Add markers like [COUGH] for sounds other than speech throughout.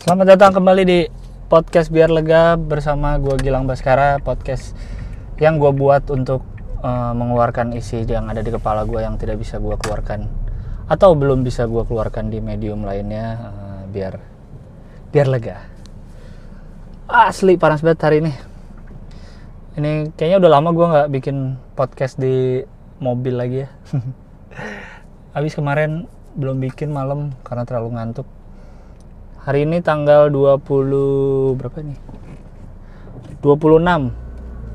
Selamat datang kembali di podcast biar lega bersama gue Gilang Baskara podcast yang gue buat untuk uh, mengeluarkan isi yang ada di kepala gue yang tidak bisa gue keluarkan atau belum bisa gue keluarkan di medium lainnya uh, biar biar lega. Asli panas banget hari ini. Ini kayaknya udah lama gue nggak bikin podcast di mobil lagi ya. [LAUGHS] Habis kemarin belum bikin malam karena terlalu ngantuk hari ini tanggal 20 berapa nih 26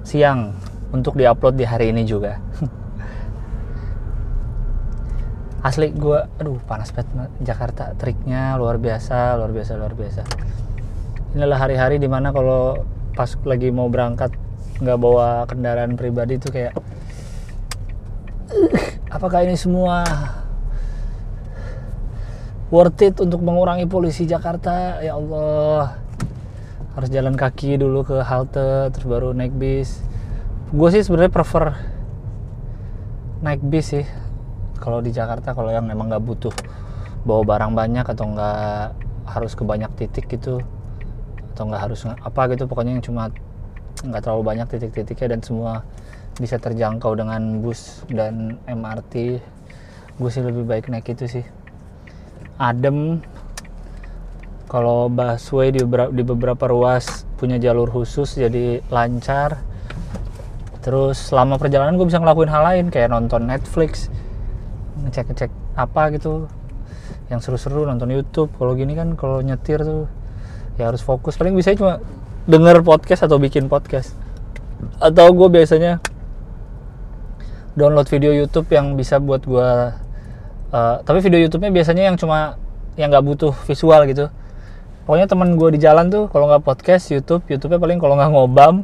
siang untuk diupload di hari ini juga. [LAUGHS] Asli gue aduh panas banget Jakarta triknya luar biasa luar biasa luar biasa. Inilah hari-hari di mana kalau pas lagi mau berangkat nggak bawa kendaraan pribadi itu kayak [SNIFFS] apakah ini semua worth it untuk mengurangi polusi Jakarta? Ya Allah. Harus jalan kaki dulu ke halte terus baru naik bis. Gue sih sebenarnya prefer naik bis sih. Kalau di Jakarta kalau yang emang nggak butuh bawa barang banyak atau nggak harus ke banyak titik gitu atau nggak harus apa gitu pokoknya yang cuma nggak terlalu banyak titik-titiknya dan semua bisa terjangkau dengan bus dan MRT gue sih lebih baik naik itu sih adem. Kalau busway di beberapa, di beberapa ruas punya jalur khusus jadi lancar. Terus selama perjalanan gue bisa ngelakuin hal lain kayak nonton Netflix ngecek-ngecek apa gitu yang seru-seru nonton YouTube. Kalau gini kan kalau nyetir tuh ya harus fokus. Paling bisa cuma denger podcast atau bikin podcast. Atau gue biasanya download video YouTube yang bisa buat gue uh, tapi video YouTube-nya biasanya yang cuma yang nggak butuh visual gitu. Pokoknya teman gue di jalan tuh kalau nggak podcast YouTube YouTube-nya paling kalau nggak ngobam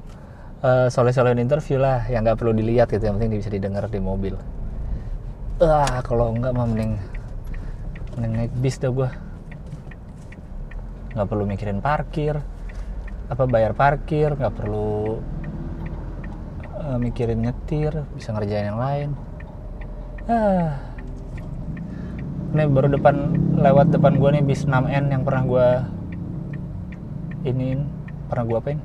uh, soleh-solehin interview lah yang nggak perlu dilihat gitu yang penting bisa didengar di mobil. Ah kalau nggak mah mending mending naik bis dah gue nggak perlu mikirin parkir apa bayar parkir nggak perlu uh, mikirin nyetir bisa ngerjain yang lain. Ah ini baru depan lewat depan gue nih bis 6N yang pernah gue ini pernah gue apain?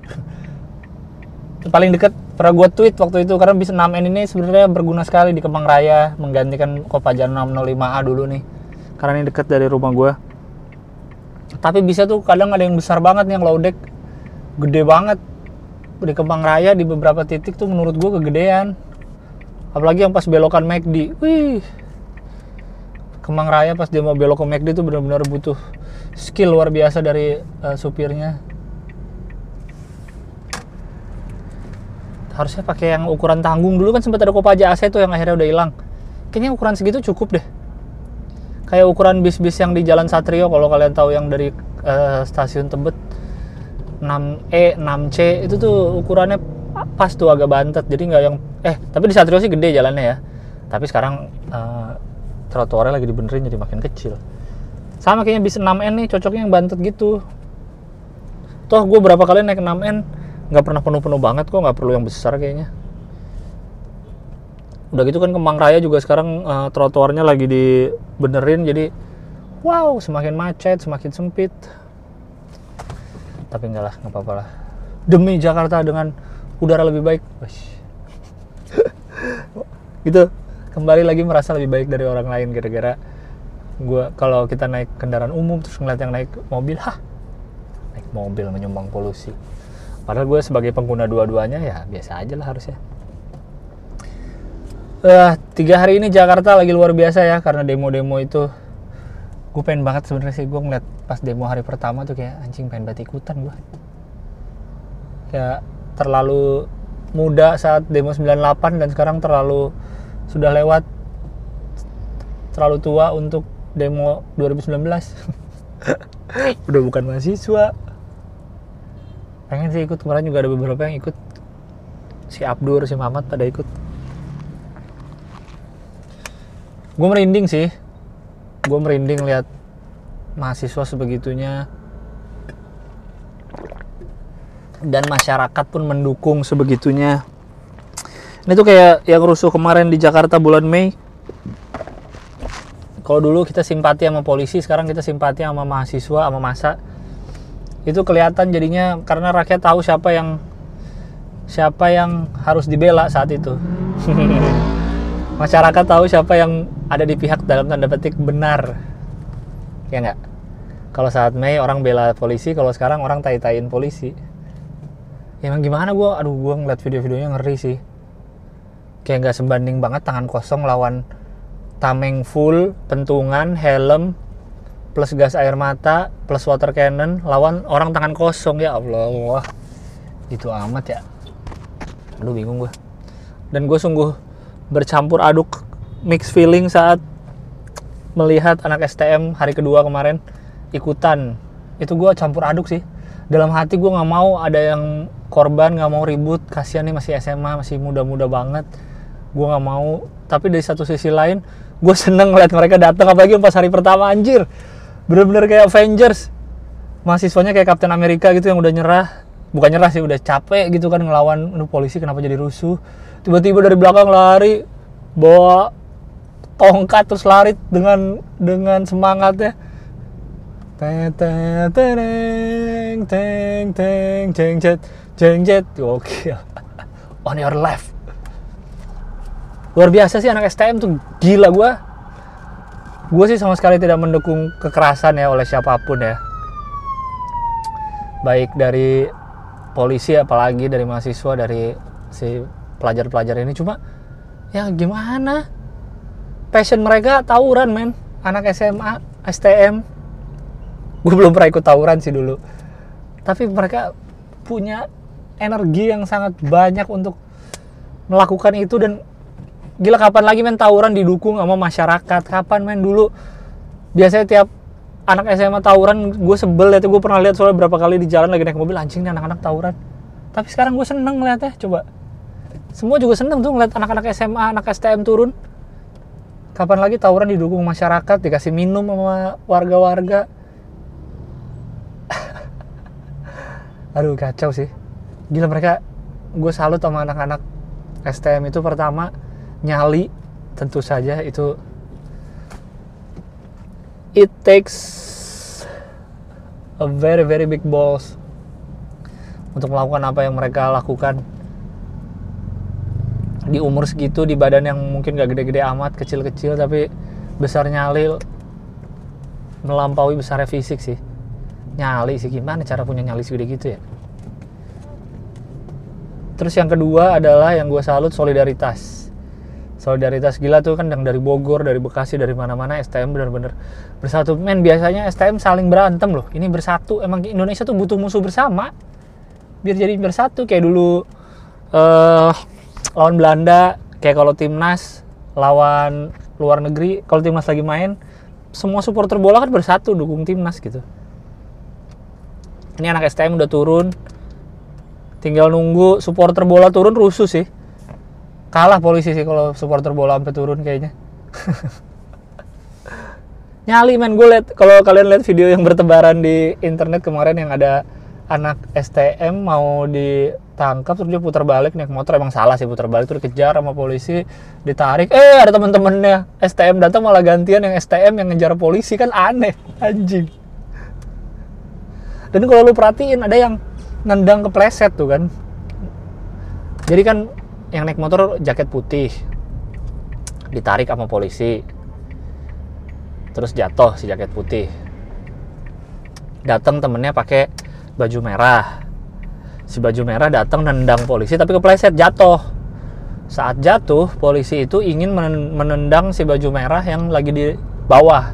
[LAUGHS] Paling deket pernah gue tweet waktu itu karena bis 6N ini sebenarnya berguna sekali di Kemang Raya menggantikan Kopaja 605A dulu nih. Karena ini deket dari rumah gue tapi bisa tuh kadang ada yang besar banget nih yang low deck. Gede banget. Di Kemang Raya di beberapa titik tuh menurut gue kegedean. Apalagi yang pas belokan McD wih Kemang Raya pas dia mau belok ke McD itu benar-benar butuh skill luar biasa dari uh, supirnya. Harusnya pakai yang ukuran tanggung dulu kan sempat ada Kopaja AC tuh yang akhirnya udah hilang. Kayaknya ukuran segitu cukup deh. Kayak ukuran bis-bis yang di Jalan Satrio kalau kalian tahu yang dari uh, stasiun Tebet 6E, 6C itu tuh ukurannya pas tuh agak bantet. Jadi nggak yang eh tapi di Satrio sih gede jalannya ya. Tapi sekarang uh, trotoarnya lagi dibenerin jadi makin kecil. Sama kayaknya bis 6N nih cocoknya yang bantet gitu. Toh gue berapa kali naik 6N nggak pernah penuh-penuh banget kok nggak perlu yang besar kayaknya. Udah gitu kan Kemang Raya juga sekarang uh, trotoarnya lagi dibenerin jadi wow semakin macet semakin sempit. Tapi enggak lah nggak apa-apa lah. Demi Jakarta dengan udara lebih baik. [LAUGHS] Gitu kembali lagi merasa lebih baik dari orang lain gara-gara gue kalau kita naik kendaraan umum terus ngeliat yang naik mobil hah? Naik mobil menyumbang polusi. Padahal gue sebagai pengguna dua-duanya ya biasa aja lah harusnya. Uh, tiga hari ini Jakarta lagi luar biasa ya karena demo-demo itu gue pengen banget sebenarnya sih gue ngeliat pas demo hari pertama tuh kayak anjing pengen banget ikutan gue kayak terlalu muda saat demo 98 dan sekarang terlalu sudah lewat terlalu tua untuk demo 2019 [LAUGHS] udah bukan mahasiswa. Pengen sih ikut kemarin juga ada beberapa yang ikut. Si Abdur si Mamat pada ikut. Gue merinding sih. Gue merinding lihat mahasiswa sebegitunya. Dan masyarakat pun mendukung sebegitunya ini tuh kayak yang rusuh kemarin di Jakarta bulan Mei. Kalau dulu kita simpati sama polisi sekarang kita simpati sama mahasiswa sama masa. Itu kelihatan jadinya karena rakyat tahu siapa yang siapa yang harus dibela saat itu. [LAUGHS] Masyarakat tahu siapa yang ada di pihak dalam tanda petik benar. Ya nggak? Kalau saat Mei orang bela polisi kalau sekarang orang tai-taiin polisi. Ya emang gimana gue aduh gue ngeliat video-videonya ngeri sih kayak nggak sebanding banget tangan kosong lawan tameng full pentungan helm plus gas air mata plus water cannon lawan orang tangan kosong ya Allah. Wah gitu amat ya. Aduh bingung gue dan gue sungguh bercampur aduk mix feeling saat melihat anak STM hari kedua kemarin ikutan. Itu gue campur aduk sih. Dalam hati gue nggak mau ada yang korban nggak mau ribut. Kasihan nih masih SMA masih muda-muda banget gue nggak mau. Tapi dari satu sisi lain gue seneng ngeliat mereka datang apalagi pas hari pertama anjir. Bener-bener kayak Avengers. Mahasiswanya kayak Captain Amerika gitu yang udah nyerah. Bukan nyerah sih udah capek gitu kan ngelawan polisi kenapa jadi rusuh? Tiba-tiba dari belakang lari bawa tongkat terus lari dengan dengan semangatnya. Teng teng teng teng teng jeng jet jet. Oke [LAUGHS] on your left luar biasa sih anak STM tuh. Gila gua. Gue sih sama sekali tidak mendukung kekerasan ya oleh siapa pun ya. Baik dari polisi apalagi dari mahasiswa dari si pelajar-pelajar ini. Cuma ya gimana? Passion mereka tawuran men. Anak SMA STM gue belum pernah ikut tawuran sih dulu. Tapi mereka punya energi yang sangat banyak untuk melakukan itu dan gila kapan lagi main tawuran didukung sama masyarakat? Kapan main dulu? Biasanya tiap anak SMA tawuran gue sebel ya gue pernah lihat soalnya berapa kali di jalan lagi naik mobil anjing nih anak-anak tawuran. Tapi sekarang gue seneng ngeliatnya coba. Semua juga seneng tuh ngeliat anak-anak SMA anak STM turun. Kapan lagi tawuran didukung masyarakat dikasih minum sama warga-warga? [LAUGHS] Aduh kacau sih. Gila mereka gue salut sama anak-anak STM itu pertama nyali tentu saja itu. It takes a very very big balls untuk melakukan apa yang mereka lakukan. Di umur segitu di badan yang mungkin gak gede-gede amat kecil-kecil tapi besar nyali melampaui besarnya fisik sih. Nyali sih gimana cara punya nyali segede gitu ya? Terus yang kedua adalah yang gue salut solidaritas solidaritas gila tuh kan yang dari Bogor dari Bekasi dari mana-mana STM bener-bener bersatu. Men biasanya STM saling berantem loh. Ini bersatu emang Indonesia tuh butuh musuh bersama biar jadi bersatu. Kayak dulu uh, lawan Belanda kayak kalau timnas lawan luar negeri kalau timnas lagi main semua supporter bola kan bersatu dukung timnas gitu. Ini anak STM udah turun tinggal nunggu supporter bola turun rusuh sih kalah polisi sih kalau supporter bola sampai turun kayaknya. Nyali men. Gue liat kalau kalian lihat video yang bertebaran di internet kemarin yang ada anak STM mau ditangkap terus dia putar balik naik motor. Emang salah sih putar balik terus dikejar sama polisi ditarik. Eh ada temen-temennya STM datang malah gantian yang STM yang ngejar polisi. Kan aneh anjing. Dan kalau lu perhatiin ada yang nendang kepleset tuh kan. Jadi kan yang naik motor jaket putih. Ditarik sama polisi. Terus jatuh si jaket putih. Datang temennya pakai baju merah. Si baju merah datang nendang polisi tapi kepleset jatuh. Saat jatuh polisi itu ingin menendang si baju merah yang lagi di bawah.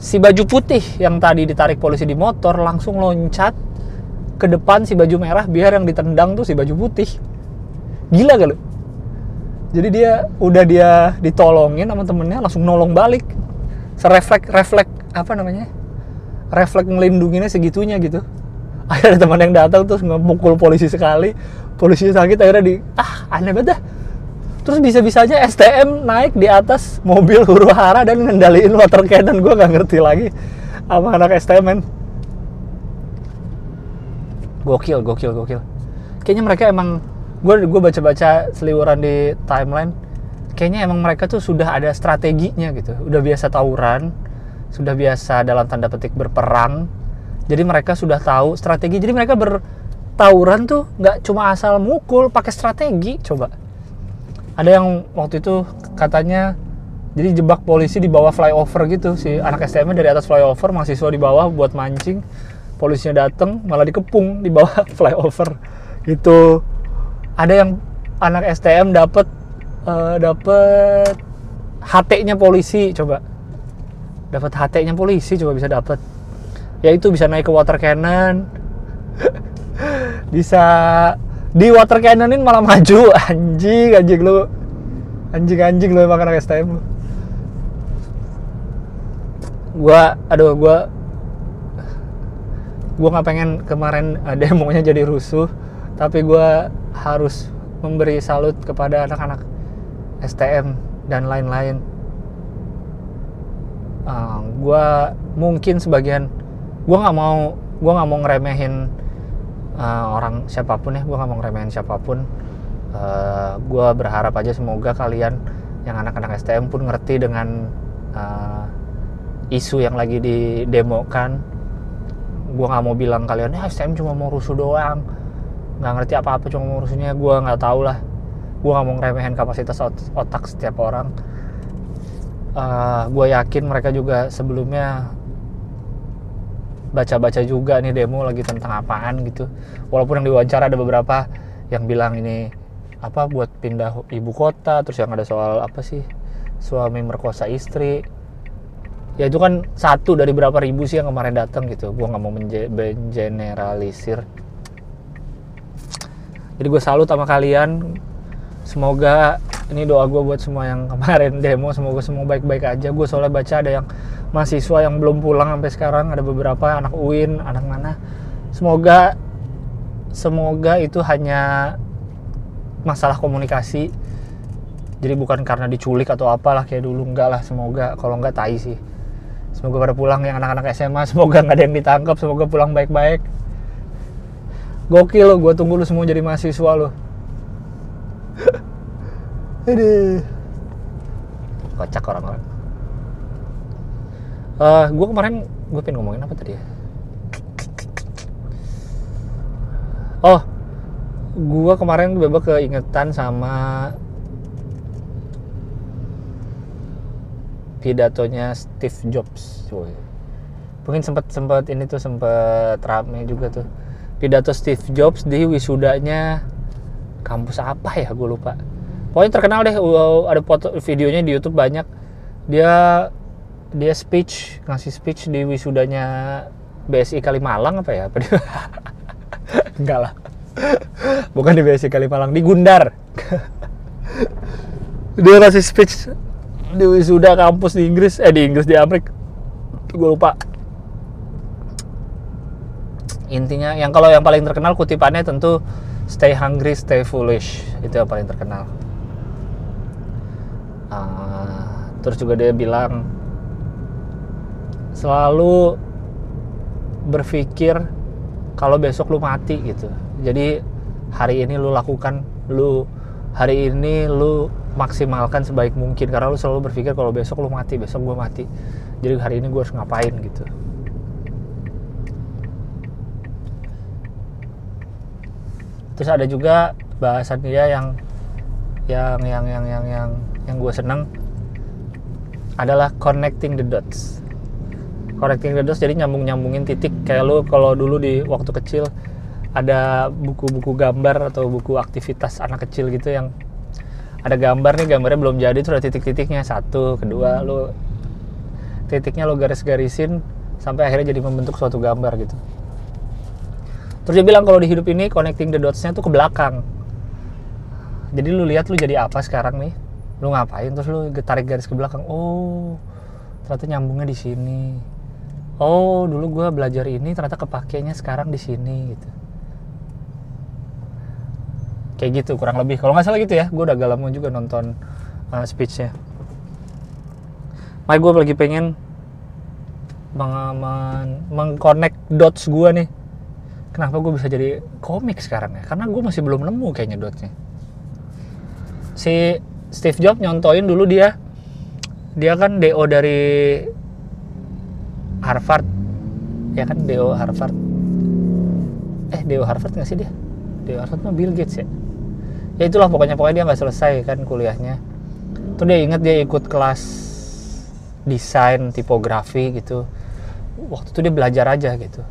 Si baju putih yang tadi ditarik polisi di motor langsung loncat ke depan si baju merah biar yang ditendang tuh si baju putih gila lu jadi dia udah dia ditolongin sama temennya langsung nolong balik. Sereflek reflek apa namanya? Refleks ngelindunginnya segitunya gitu. [LAUGHS] Akhirnya teman yang datang terus ngemukul polisi sekali. Polisi sakit akhirnya di ah aneh banget dah. Terus bisa-bisanya STM naik di atas mobil huru hara dan ngendaliin water cannon. Gue gak ngerti lagi apa anak STM men. Gokil gokil gokil. Kayaknya mereka emang gue gue baca-baca seliweran di timeline kayaknya emang mereka tuh sudah ada strateginya gitu. Udah biasa tawuran sudah biasa dalam tanda petik berperang. Jadi mereka sudah tahu strategi. Jadi mereka bertawuran tuh nggak cuma asal mukul pakai strategi coba. Ada yang waktu itu katanya jadi jebak polisi di bawah flyover gitu. Si anak STM dari atas flyover mahasiswa di bawah buat mancing. Polisinya dateng malah dikepung di bawah [LAUGHS] flyover. Gitu ada yang anak STM dapat uh, dapat HT-nya polisi coba. Dapat HT-nya polisi coba bisa dapat ya itu bisa naik ke water cannon. [LAUGHS] Bisa di water cannonin malah maju. [LAUGHS] Anjing anjing lu. Anjing anjing lu emang anak STM lu. Gua aduh gua gua nggak pengen kemarin demonya jadi rusuh tapi gua harus memberi salut kepada anak-anak STM dan lain-lain. Uh, gua mungkin sebagian gue nggak mau gue nggak mau ngeremehin uh, orang siapa pun ya gue nggak mau ngeremehin siapa pun. Uh, eh, gue berharap aja semoga kalian yang anak-anak STM pun ngerti dengan uh, isu yang lagi didemokan. Gue nggak mau bilang kalian ya STM cuma mau rusuh doang nggak ngerti apa-apa cuma mau rusuhnya gue nggak tahu lah. Gue nggak mau ngeremehin kapasitas otak setiap orang. Uh, gue yakin mereka juga sebelumnya baca-baca juga nih demo lagi tentang apaan gitu. Walaupun yang diwawancara ada beberapa yang bilang ini apa buat pindah ibu kota terus yang ada soal apa sih suami merkosa istri. Ya itu kan satu dari berapa ribu sih yang kemarin datang gitu. Gue nggak mau mengeneralisir jadi gue salut sama kalian. Semoga ini doa gue buat semua yang kemarin demo semoga semua baik-baik aja. Gue soalnya baca ada yang mahasiswa yang belum pulang sampai sekarang ada beberapa anak UIN anak mana semoga semoga itu hanya masalah komunikasi. Jadi bukan karena diculik atau apalah kayak dulu. Enggak lah semoga. Kalau enggak tai sih. Semoga pada pulang yang anak-anak SMA semoga nggak ada yang ditangkap semoga pulang baik-baik gokil lo gue tunggu lu semua jadi mahasiswa lo. [LAUGHS] Aduh. Kocak orang-orang. Uh, eh, gue kemarin gue pengen ngomongin apa tadi ya? Oh gue kemarin bebas keingetan sama pidatonya Steve Jobs. Woy. mungkin sempat sempat ini tuh sempat rame juga tuh pidato Steve Jobs di wisudanya kampus apa ya? Gue lupa. Pokoknya terkenal deh ada foto videonya di YouTube banyak. Dia dia speech ngasih speech di wisudanya BSI Kalimalang apa ya? [LAUGHS] Enggak lah. Bukan di BSI Kalimalang di Gundar. [LAUGHS] Dia ngasih speech di wisuda kampus di Inggris eh di Inggris di Amerika. Gue lupa intinya yang kalau yang paling terkenal kutipannya tentu stay hungry stay foolish. Itu yang paling terkenal. Uh, terus juga dia bilang selalu berpikir kalau besok lu mati gitu. Jadi hari ini lu lakukan lu hari ini lu maksimalkan sebaik mungkin. Karena lu selalu berpikir kalau besok lu mati besok gue mati. Jadi hari ini gue harus ngapain gitu terus ada juga bahasan dia yang yang yang yang yang yang yang gue seneng adalah connecting the dots. Connecting the dots jadi nyambung nyambungin titik. Kayak lu kalau dulu di waktu kecil ada buku-buku gambar atau buku aktivitas anak kecil gitu yang ada gambar nih gambarnya belum jadi terus ada titik-titiknya. Satu kedua lu titiknya lo garis-garisin sampai akhirnya jadi membentuk suatu gambar gitu terus dia bilang kalau di hidup ini connecting the dots-nya tuh ke belakang. Jadi lu lihat lu jadi apa sekarang nih? Lu ngapain? Terus lu tarik garis ke belakang. Oh ternyata nyambungnya di sini. Oh dulu gue belajar ini ternyata kepakainya sekarang di sini gitu. Kayak gitu kurang lebih. Kalau nggak salah gitu ya gue udah agak lama juga nonton uh, speechnya. Mike gue lagi pengen mengaman mengconnect dots gue nih kenapa gue bisa jadi komik sekarang ya? Karena gue masih belum nemu kayaknya dotsnya si Steve Jobs nyontoin dulu dia. Dia kan DO dari Harvard. Ya kan DO Harvard. Eh DO Harvard nggak sih dia? DO Harvard mah Bill Gates ya? Ya itulah pokoknya pokoknya dia nggak selesai kan kuliahnya. Tuh dia inget dia ikut kelas desain tipografi gitu. Waktu itu dia belajar aja gitu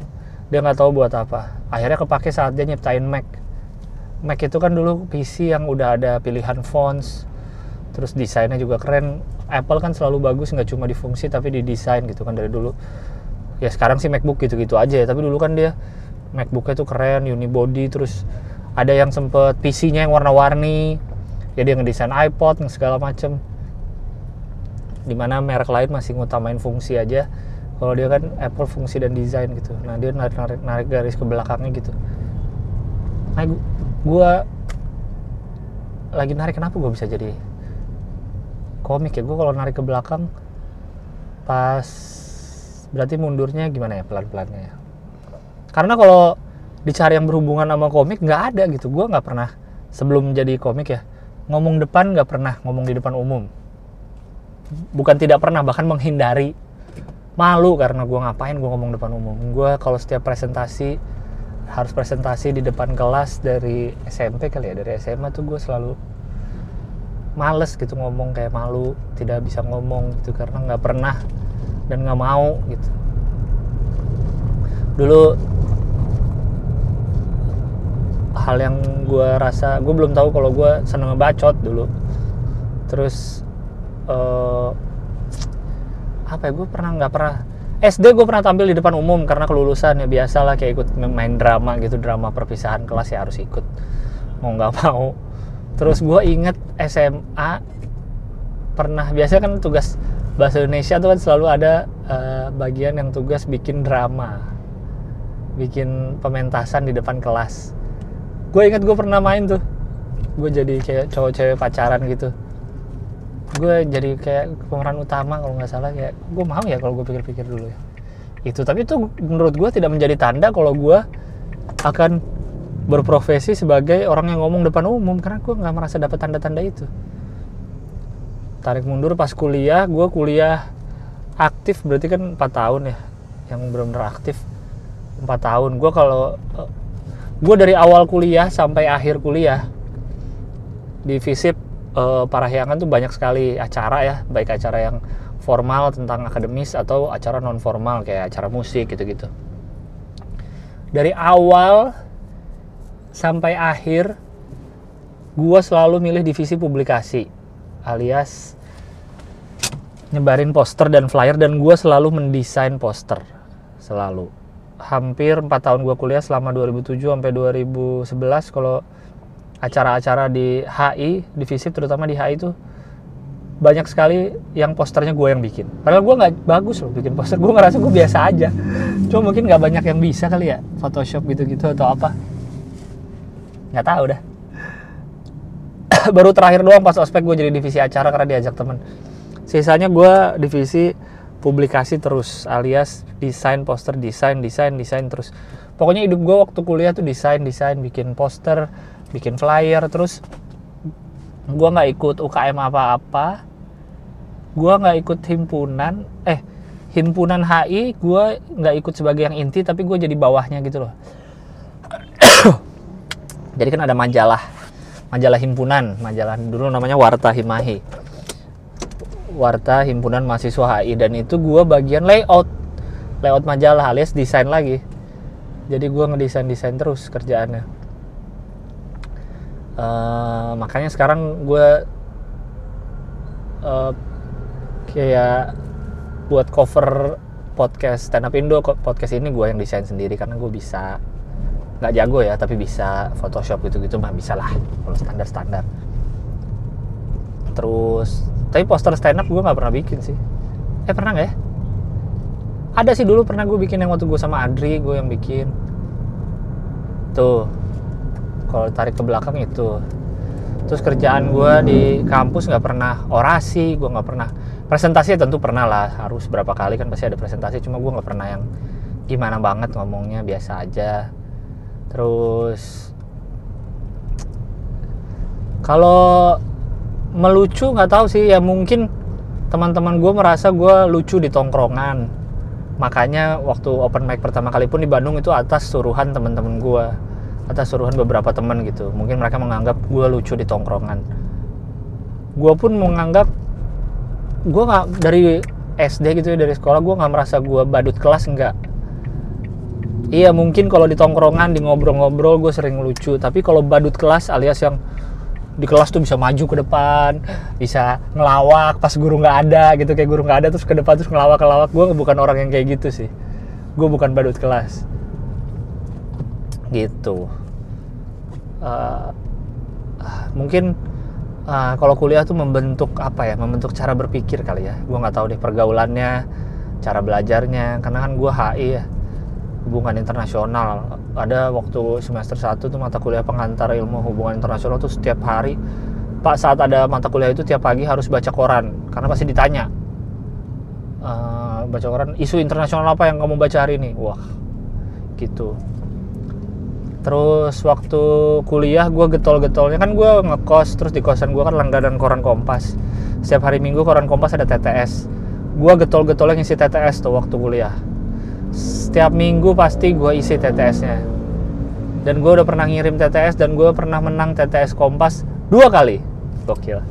dia nggak tahu buat apa. Akhirnya kepake saat dia nyiptain Mac. Mac itu kan dulu PC yang udah ada pilihan fonts terus desainnya juga keren. Apple kan selalu bagus nggak cuma di fungsi tapi di desain gitu kan dari dulu. Ya sekarang sih MacBook gitu-gitu aja ya tapi dulu kan dia MacBooknya tuh keren unibody terus ada yang sempet PC-nya yang warna-warni. Ya dia ngedesain iPod segala macem. Di mana merek lain masih ngutamain fungsi aja kalau dia kan Apple fungsi dan desain gitu. Nah dia narik narik, narik garis ke belakangnya gitu. Nah gue lagi narik kenapa gue bisa jadi komik ya? Gue kalau narik ke belakang pas berarti mundurnya gimana ya pelan-pelannya ya? Karena kalau dicari yang berhubungan sama komik nggak ada gitu. Gue nggak pernah sebelum jadi komik ya ngomong depan nggak pernah ngomong di depan umum. Bukan tidak pernah bahkan menghindari malu karena gue ngapain gue ngomong depan umum. Gue kalau setiap presentasi harus presentasi di depan kelas dari SMP kali ya. Dari SMA tuh gue selalu males gitu ngomong kayak malu tidak bisa ngomong gitu karena nggak pernah dan nggak mau gitu. Dulu hal yang gue rasa gue belum tahu kalau gue seneng ngebacot dulu. Terus uh, apa ya gue pernah nggak pernah SD gue pernah tampil di depan umum karena kelulusan ya biasa lah kayak ikut main drama gitu drama perpisahan kelas ya harus ikut. Mau nggak mau. Terus gue inget SMA pernah biasanya kan tugas bahasa Indonesia tuh kan selalu ada uh, bagian yang tugas bikin drama bikin pementasan di depan kelas. Gue inget gue pernah main tuh gue jadi kayak cowok cewek pacaran gitu gue jadi kayak pemeran utama kalau nggak salah kayak gue mau ya kalau gue pikir-pikir dulu ya. Itu tapi itu menurut gue tidak menjadi tanda kalau gue akan berprofesi sebagai orang yang ngomong depan umum karena gue nggak merasa dapat tanda-tanda itu. Tarik mundur pas kuliah gue kuliah aktif berarti kan 4 tahun ya yang benar-benar 4 tahun. Gue kalau eh, gue dari awal kuliah sampai akhir kuliah di visip uh, Parahyangan tuh banyak sekali acara ya baik acara yang formal tentang akademis atau acara non formal kayak acara musik gitu-gitu. Dari awal sampai akhir gue selalu milih divisi publikasi alias nyebarin poster dan flyer dan gue selalu mendesain poster selalu. Hampir 4 tahun gue kuliah selama 2007 sampai 2011 kalau acara-acara di HI divisi terutama di HI itu banyak sekali yang posternya gue yang bikin. Padahal gue nggak bagus loh bikin poster. Gue ngerasa gue biasa aja. Cuma mungkin nggak banyak yang bisa kali ya. Photoshop gitu-gitu atau apa. Nggak tahu dah. [COUGHS] Baru terakhir doang pas ospek gue jadi divisi acara karena diajak temen. Sisanya gue divisi publikasi terus alias desain poster desain desain desain terus. Pokoknya hidup gue waktu kuliah tuh desain desain bikin poster bikin flyer terus gue nggak ikut UKM apa-apa. Gue nggak ikut himpunan eh himpunan HI gue nggak ikut sebagai yang inti tapi gue jadi bawahnya gitu loh. [COUGHS] Jadi kan ada majalah majalah himpunan majalah dulu namanya Warta Himahi. Warta Himpunan Mahasiswa HI dan itu gue bagian layout layout majalah alias desain lagi. Jadi gue ngedesain desain terus kerjaannya uh, makanya sekarang gue uh, kayak buat cover podcast stand up Indo podcast ini gue yang desain sendiri karena gue bisa nggak jago ya tapi bisa Photoshop gitu-gitu mah bisa lah kalau standar-standar. Terus tapi poster stand up gue nggak pernah bikin sih. Eh pernah nggak ya? Ada sih dulu pernah gue bikin yang waktu gue sama Adri gue yang bikin. Tuh kalau tarik ke belakang itu. Terus kerjaan gue di kampus nggak pernah orasi gue nggak pernah presentasi tentu pernah lah harus berapa kali kan pasti ada presentasi cuma gue nggak pernah yang gimana banget ngomongnya biasa aja. Terus kalau melucu nggak tahu sih ya mungkin teman-teman gue merasa gue lucu di tongkrongan. Makanya waktu open mic pertama kali pun di Bandung itu atas suruhan teman-teman gue atas suruhan beberapa teman gitu. Mungkin mereka menganggap gue lucu di tongkrongan. Gue pun menganggap gue nggak dari SD gitu ya dari sekolah gue nggak merasa gue badut kelas enggak iya mungkin kalau di tongkrongan di ngobrol-ngobrol gue sering lucu. Tapi kalau badut kelas alias yang di kelas tuh bisa maju ke depan, bisa ngelawak pas guru nggak ada gitu. Kayak guru nggak ada terus ke depan terus ngelawak ngelawak gue bukan orang yang kayak gitu sih, gue bukan badut kelas, gitu. Uh, mungkin uh, kalau kuliah tuh membentuk apa ya, membentuk cara berpikir kali ya, gue nggak tahu deh pergaulannya, cara belajarnya, karena kan gue HI ya hubungan internasional. Ada waktu semester 1 tuh mata kuliah pengantar ilmu hubungan internasional tuh setiap hari. Pak saat ada mata kuliah itu tiap pagi harus baca koran karena pasti ditanya. Uh, baca koran isu internasional apa yang kamu baca hari ini? Wah gitu terus waktu kuliah gue getol-getolnya kan gue ngekos terus di kosan gue kan langganan koran kompas. Setiap hari minggu koran kompas ada TTS gue getol-getolnya ngisi TTS tuh waktu kuliah. Setiap minggu pasti gue isi TTS-nya dan gue udah pernah ngirim TTS dan gue pernah menang TTS Kompas dua kali. Gokil.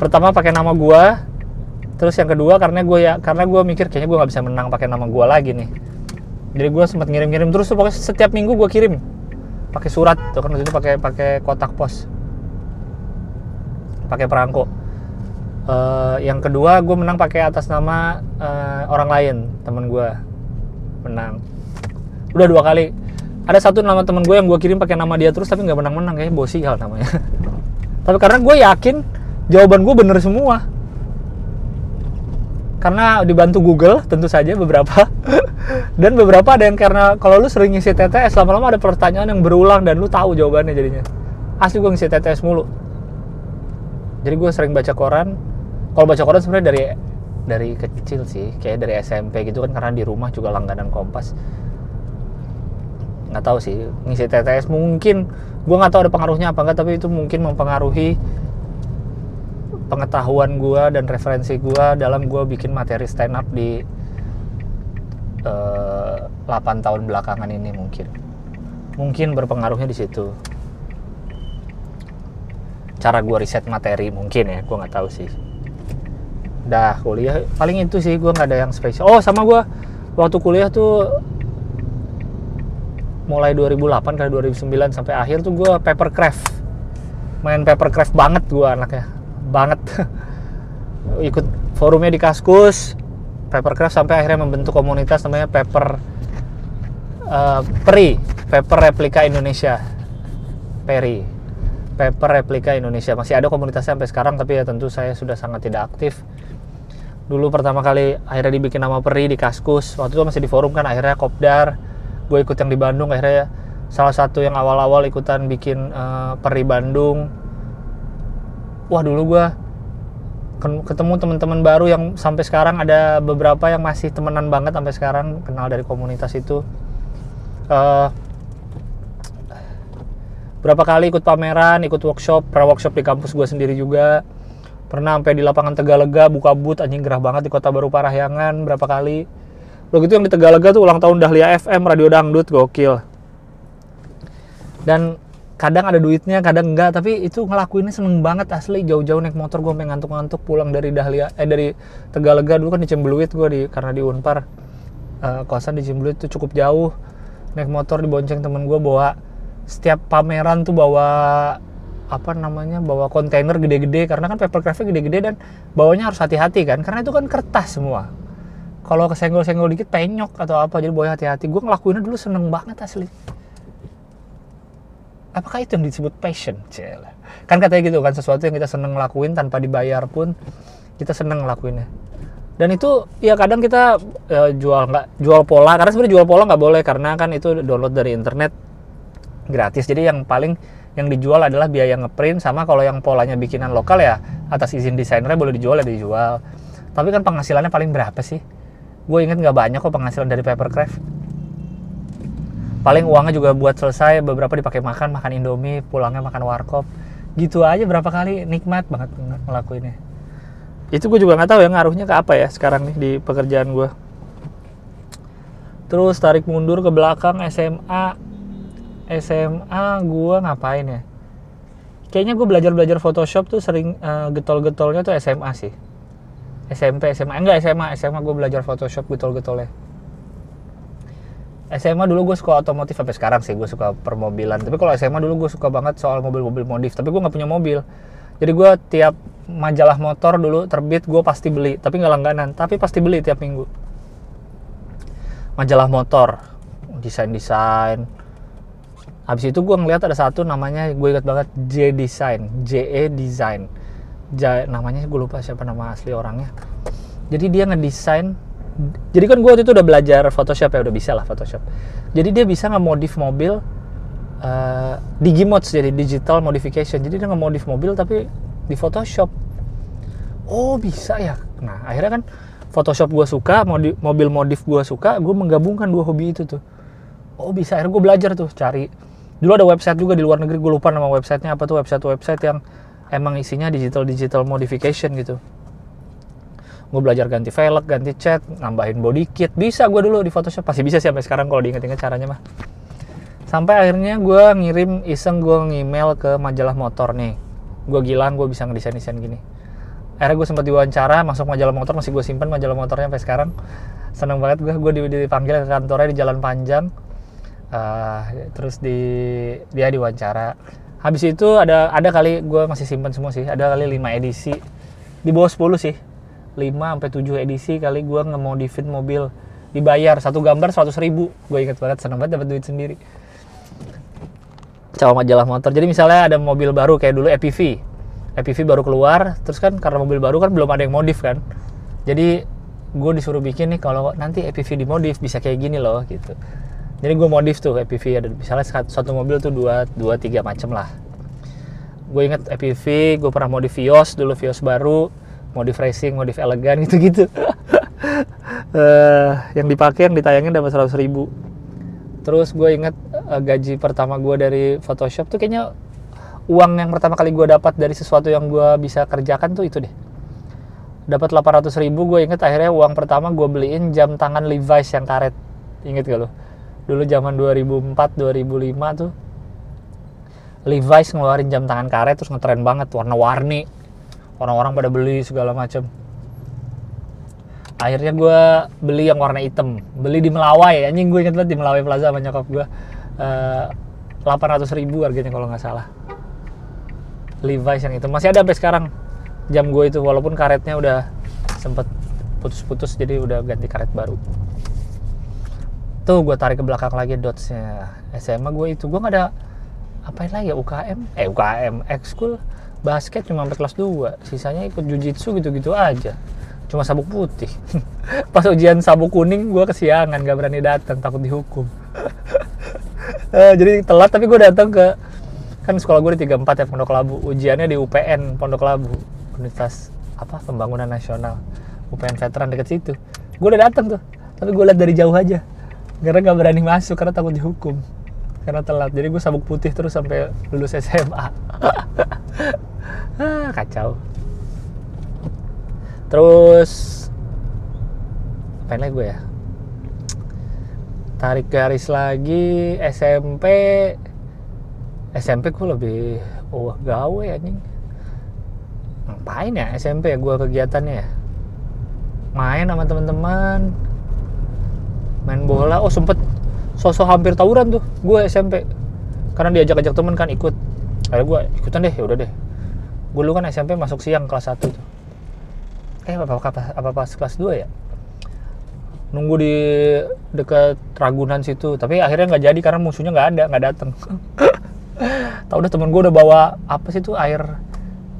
Pertama pakai nama gue terus yang kedua karena gue ya karena gue mikir kayaknya gue nggak bisa menang pakai nama gue lagi nih. Jadi gue sempat ngirim-ngirim terus pokoknya setiap minggu gue kirim pakai surat tuh kan itu pakai pakai kotak pos. Pakai perangko. Uh, yang kedua gue menang pakai atas nama uh, orang lain temen gue menang. Udah dua kali. Ada satu nama temen gue yang gue kirim pakai nama dia terus tapi nggak menang-menang kayak bosi hal namanya. [LAUGHS] Tapi karena gue yakin jawaban gue bener semua karena dibantu Google tentu saja beberapa. [LAUGHS] Dan beberapa ada yang karena kalau lu sering ngisi TTS lama-lama ada pertanyaan yang berulang dan lu tahu jawabannya jadinya. Asli gue ngisi TTS mulu. Jadi gue sering baca koran. Kalau baca koran sebenarnya dari dari kecil sih kayak dari SMP gitu kan karena di rumah juga langganan Kompas. Nggak tahu sih ngisi TTS mungkin. Gue nggak tahu ada pengaruhnya apa enggak tapi itu mungkin mempengaruhi pengetahuan gue dan referensi gue dalam gue bikin materi stand up di uh, eh, 8 tahun belakangan ini mungkin. Mungkin berpengaruhnya di situ. Cara gue riset materi mungkin ya gue nggak tahu sih. Dah kuliah paling itu sih gue nggak ada yang spesial. Oh sama gue waktu kuliah tuh mulai 2008 ke 2009 sampai akhir tuh gue papercraft main papercraft banget gue anaknya banget. [LAUGHS] Ikut forumnya di Kaskus papercraft sampai akhirnya membentuk komunitas namanya paper uh, PRI paper replika Indonesia. PERI paper replika Indonesia. Masih ada komunitasnya sampai sekarang tapi ya tentu saya sudah sangat tidak aktif. Dulu pertama kali akhirnya dibikin nama Peri di Kaskus waktu itu masih di forum kan akhirnya Kopdar. Gue ikut yang di Bandung akhirnya salah satu yang awal-awal ikutan bikin uh, Peri Bandung wah dulu gue ketemu teman-teman baru yang sampai sekarang ada beberapa yang masih temenan banget sampai sekarang kenal dari komunitas itu. Uh, berapa kali ikut pameran ikut workshop pra workshop di kampus gue sendiri juga. Pernah sampai di lapangan Tegalega buka but anjing gerah banget di kota baru Parahyangan berapa kali. Lo gitu yang di Tegalega tuh ulang tahun Dahlia FM radio dangdut gokil. Dan kadang ada duitnya kadang enggak tapi itu ngelakuinnya seneng banget asli. Jauh-jauh naik motor gue pengen ngantuk-ngantuk pulang dari Dahlia eh dari Tegalega. Dulu kan di Cembeluit gue di karena di Unpar. Uh, kosan di Cembeluit tuh cukup jauh. Naik motor dibonceng temen gue bawa. Setiap pameran tuh bawa apa namanya bawa kontainer gede-gede karena kan papercraftnya gede-gede dan bawanya harus hati-hati kan karena itu kan kertas semua. Kalau kesenggol-senggol dikit penyok atau apa jadi bawa hati-hati. Gue ngelakuinnya dulu seneng banget asli apakah itu yang disebut passion Cela. kan katanya gitu kan sesuatu yang kita seneng ngelakuin tanpa dibayar pun kita seneng ngelakuinnya. Dan itu ya kadang kita ya, jual nggak jual pola karena sebenarnya jual pola nggak boleh karena kan itu download dari internet gratis. Jadi yang paling yang dijual adalah biaya ngeprint sama kalau yang polanya bikinan lokal ya atas izin desainernya boleh dijual ya dijual. Tapi kan penghasilannya paling berapa sih? Gue inget nggak banyak kok penghasilan dari papercraft paling uangnya juga buat selesai beberapa dipakai makan makan indomie pulangnya makan warkop. Gitu aja berapa kali nikmat banget ngelakuinnya. Itu gue juga nggak tahu ya ngaruhnya ke apa ya sekarang nih di pekerjaan gue terus tarik mundur ke belakang SMA SMA gue ngapain ya? Kayaknya gue belajar belajar Photoshop tuh sering uh, getol-getolnya tuh SMA sih. SMP SMA enggak SMA SMA gue belajar Photoshop getol-getolnya SMA dulu gue suka otomotif sampai sekarang sih gue suka permobilan. Tapi kalau SMA dulu gue suka banget soal mobil-mobil modif tapi gue nggak punya mobil. Jadi gue tiap majalah motor dulu terbit gue pasti beli tapi nggak langganan tapi pasti beli tiap minggu. Majalah motor desain desain habis itu gue ngeliat ada satu namanya gue ingat banget J Design J E Design J, namanya gue lupa siapa nama asli orangnya. Jadi dia ngedesain jadi kan gue waktu itu udah belajar Photoshop ya udah bisa lah Photoshop jadi dia bisa ngemodif mobil uh, digimods jadi digital modification jadi dia ngemodif mobil tapi di Photoshop oh bisa ya nah akhirnya kan Photoshop gue suka, mobil modif gue suka, gue menggabungkan dua hobi itu tuh. Oh bisa, akhirnya gue belajar tuh cari. Dulu ada website juga di luar negeri, gue lupa nama websitenya apa tuh, website-website yang emang isinya digital-digital modification gitu. Gue belajar ganti velg, ganti cat, nambahin body kit. Bisa gue dulu di Photoshop, pasti bisa sih sampai sekarang kalau diinget-inget caranya mah. Sampai akhirnya gue ngirim iseng gue ngemail ke majalah motor nih. Gue gilang gue bisa ngedesain-desain gini. Akhirnya gue sempat diwawancara masuk majalah motor masih gue simpan majalah motornya sampai sekarang. Seneng banget gue gue dipanggil ke kantornya di jalan panjang. Uh, terus di dia diwawancara. Habis itu ada ada kali gue masih simpan semua sih. Ada kali 5 edisi. Di bawah 10 sih 5 sampai 7 edisi kali gue ngemodifin mobil. Dibayar satu gambar 100 ribu. Gue inget banget seneng banget dapat duit sendiri. Cawa majalah motor. Jadi misalnya ada mobil baru kayak dulu EPV EPV baru keluar terus kan karena mobil baru kan belum ada yang modif kan. Jadi gue disuruh bikin nih kalau nanti EPV dimodif bisa kayak gini loh gitu. Jadi gue modif tuh EPV ada misalnya satu mobil tuh dua dua tiga macam lah. Gue inget EPV gue pernah modif Vios dulu Vios baru modif racing modif elegan gitu gitu uh, yang dipakai yang ditayangin dapat seratus ribu. Terus gue inget uh, gaji pertama gue dari Photoshop tuh kayaknya uang yang pertama kali gue dapat dari sesuatu yang gue bisa kerjakan tuh itu deh. Dapat 800 ribu gue inget akhirnya uang pertama gue beliin jam tangan Levi's yang karet. Inget gak lo dulu zaman 2004 2005 tuh Levi's ngeluarin jam tangan karet terus ngetren banget warna-warni orang-orang pada beli segala macam akhirnya gue beli yang warna hitam. Beli di Melawai. Anjing gue inget banget di Melawai Plaza sama nyokap gue uh, 800 ribu harganya kalau nggak salah. Levi's yang itu masih ada sampai sekarang jam gue itu walaupun karetnya udah sempet putus-putus jadi udah ganti karet baru. Tuh gue tarik ke belakang lagi dotsnya. SMA gue itu. Gue nggak ada apain lagi ya UKM eh UKM ekskul basket cuma sampai kelas 2 sisanya ikut jujitsu gitu-gitu aja. Cuma sabuk putih. [LAUGHS] Pas ujian sabuk kuning gue kesiangan gak berani datang takut dihukum. Uh, [LAUGHS] jadi telat tapi gue datang ke kan sekolah gue di 34 ya Pondok Labu. Ujiannya di UPN Pondok Labu. Universitas apa Pembangunan Nasional. UPN Veteran deket situ. Gue udah dateng tuh tapi gue lihat dari jauh aja. Karena gak berani masuk karena takut dihukum karena telat. Jadi gue sabuk putih terus sampai lulus SMA ah, kacau. Terus lagi gue ya? Tarik garis lagi SMP SMP gue lebih oh gawe anjing. Ngapain ya SMP ya gue kegiatannya ya? Main sama teman-teman. Main bola. Oh sempet sosok hampir tawuran tuh gue SMP karena diajak-ajak temen kan ikut. Akhirnya gue ikutan deh ya udah deh. Gue dulu kan SMP masuk siang kelas 1 tuh. Eh apa apa, apa pas kelas 2 ya? Nunggu di dekat Ragunan situ tapi akhirnya nggak jadi karena musuhnya nggak ada nggak datang [LAUGHS] tau udah temen gue udah bawa apa sih tuh air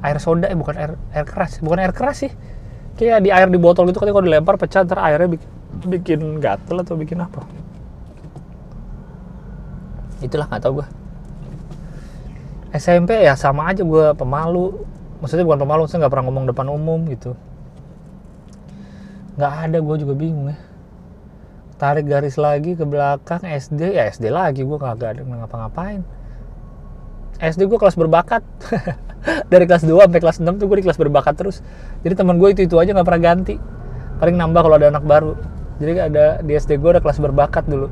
air soda eh bukan air air keras bukan air keras sih. Kayak di air di botol gitu kan kalau dilempar pecah ntar airnya bikin, bikin gatel atau bikin apa itulah nggak tau gue SMP ya sama aja gue pemalu. Maksudnya bukan pemalu saya nggak pernah ngomong depan umum gitu. Nggak ada gue juga bingung ya. Tarik garis lagi ke belakang SD ya SD lagi gue kagak ada ngapa-ngapain. SD gue kelas berbakat. [LAUGHS] Dari kelas 2 sampai kelas 6 tuh gue di kelas berbakat terus. Jadi teman gue itu itu aja nggak pernah ganti. Paling nambah kalau ada anak baru. Jadi ada di SD gue ada kelas berbakat dulu.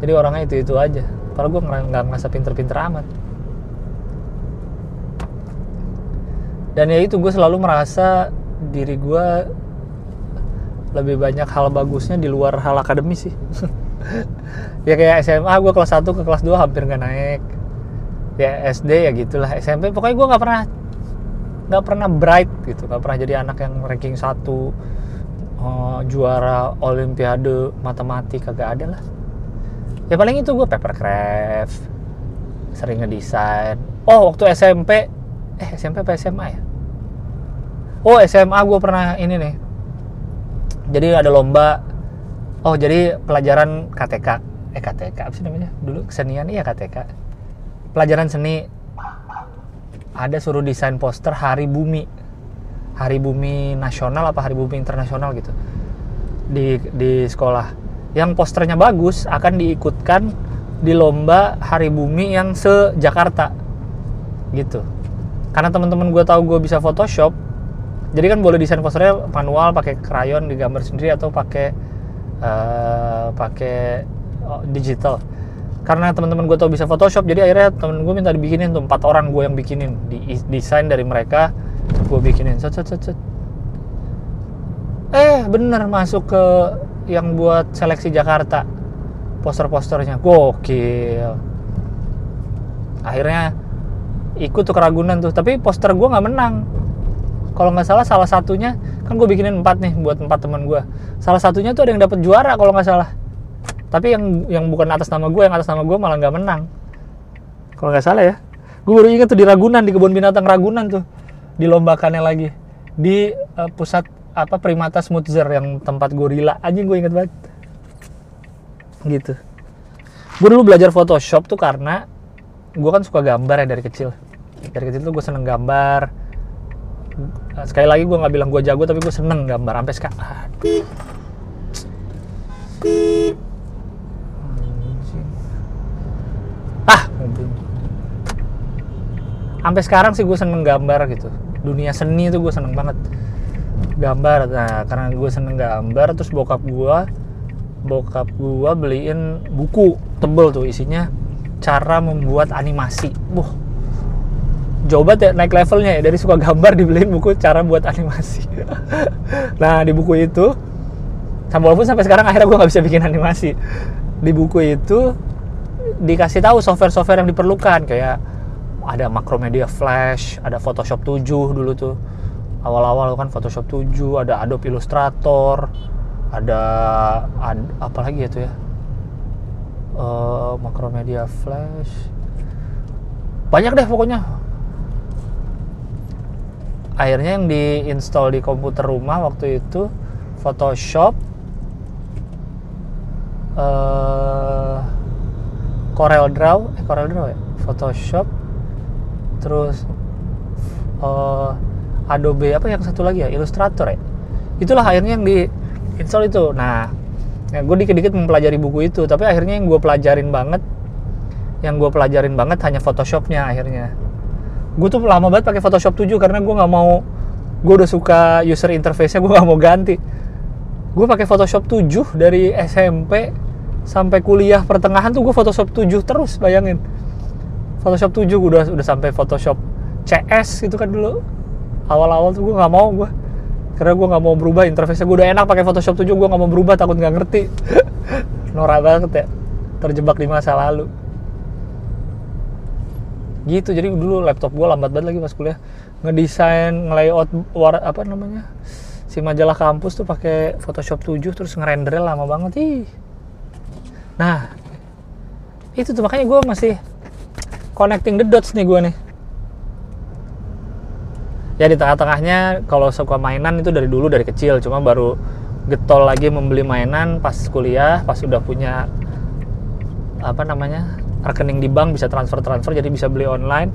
Jadi orangnya itu itu aja padahal gue nggak ngerasa pinter-pinter amat. Dan ya itu gue selalu merasa diri gue lebih banyak hal bagusnya di luar hal akademis sih. [LAUGHS] Ya kayak SMA gue kelas 1 ke kelas 2 hampir nggak naik. Ya SD ya gitulah. SMP pokoknya gue nggak pernah nggak pernah bright gitu. Nggak pernah jadi anak yang ranking satu uh, juara olimpiade matematika kagak ada lah ya paling itu gue papercraft sering ngedesain. Oh waktu SMP eh SMP apa SMA ya? Oh SMA gue pernah ini nih. Jadi ada lomba. Oh jadi pelajaran KTK eh KTK apa sih namanya? Dulu kesenian iya KTK pelajaran seni. Ada suruh desain poster hari bumi. Hari bumi nasional apa hari bumi internasional gitu. Di di sekolah yang posternya bagus akan diikutkan di lomba hari bumi yang se Jakarta gitu. Karena teman-teman gue tahu gue bisa Photoshop jadi kan boleh desain posternya manual pakai krayon digambar sendiri atau pakai uh, pakai oh, digital. Karena teman-teman gue tau bisa Photoshop jadi akhirnya temen gue minta dibikinin tuh empat orang gue yang bikinin di desain dari mereka gue bikinin. Set set set eh bener masuk ke yang buat seleksi Jakarta. Poster-posternya gokil. Akhirnya ikut tuh keragunan tuh tapi poster gue nggak menang. Kalau nggak salah salah satunya kan gue bikinin empat nih buat empat teman gue salah satunya tuh ada yang dapat juara kalau nggak salah. Tapi yang yang bukan atas nama gue yang atas nama gue malah nggak menang. Kalau nggak salah ya. Gue baru ingat tuh di Ragunan di kebun binatang Ragunan tuh. Dilombakannya lagi. Di uh, pusat apa primata Smoothzer yang tempat gorila. Anjing gue inget banget. Gitu. Gue dulu belajar Photoshop tuh karena gue kan suka gambar ya dari kecil. Dari kecil tuh gue seneng gambar. Sekali lagi gue nggak bilang gue jago tapi gue seneng gambar sampai sekarang. Ah sampai sekarang sih gue seneng gambar gitu. Dunia seni tuh gue seneng banget gambar. Nah karena gue seneng gambar terus bokap gue bokap gue beliin buku tebel tuh isinya cara membuat animasi. Wah, jauh ya naik levelnya ya dari suka gambar dibeliin buku cara buat animasi. [LAUGHS] Nah di buku itu walaupun sampai sekarang akhirnya gue nggak bisa bikin animasi di buku itu dikasih tahu software-software yang diperlukan kayak ada Macromedia Flash, ada Photoshop 7 dulu tuh. Awal-awal kan Photoshop 7, ada Adobe Illustrator, ada, ada apa lagi itu ya? Uh, Macromedia Flash. Banyak deh pokoknya. Akhirnya yang diinstal di komputer rumah waktu itu Photoshop, uh, Corel Draw, eh Corel Draw ya, Photoshop, terus uh, Adobe apa yang satu lagi ya, Illustrator ya. Itulah akhirnya yang di install itu. Nah, ya gue dikit-dikit mempelajari buku itu, tapi akhirnya yang gue pelajarin banget, yang gue pelajarin banget hanya Photoshopnya akhirnya. Gue tuh lama banget pakai Photoshop 7 karena gue nggak mau, gue udah suka user interface-nya, gue nggak mau ganti. Gue pakai Photoshop 7 dari SMP sampai kuliah pertengahan tuh gue Photoshop 7 terus bayangin Photoshop 7 gue udah udah sampai Photoshop CS gitu kan dulu awal-awal tuh gue nggak mau gue karena gue nggak mau berubah interface gue udah enak pakai Photoshop 7 gue nggak mau berubah takut nggak ngerti. [LAUGHS] Norak banget ya terjebak di masa lalu. Gitu jadi dulu laptop gue lambat banget lagi pas kuliah. Ngedesain ngelayout war apa namanya si majalah kampus tuh pakai Photoshop 7 terus ngerendernya lama banget ih. Nah, itu tuh makanya gue masih connecting the dots nih gue nih. Ya di tengah-tengahnya kalau suka mainan itu dari dulu dari kecil, cuma baru getol lagi membeli mainan pas kuliah, pas udah punya apa namanya rekening di bank bisa transfer transfer jadi bisa beli online.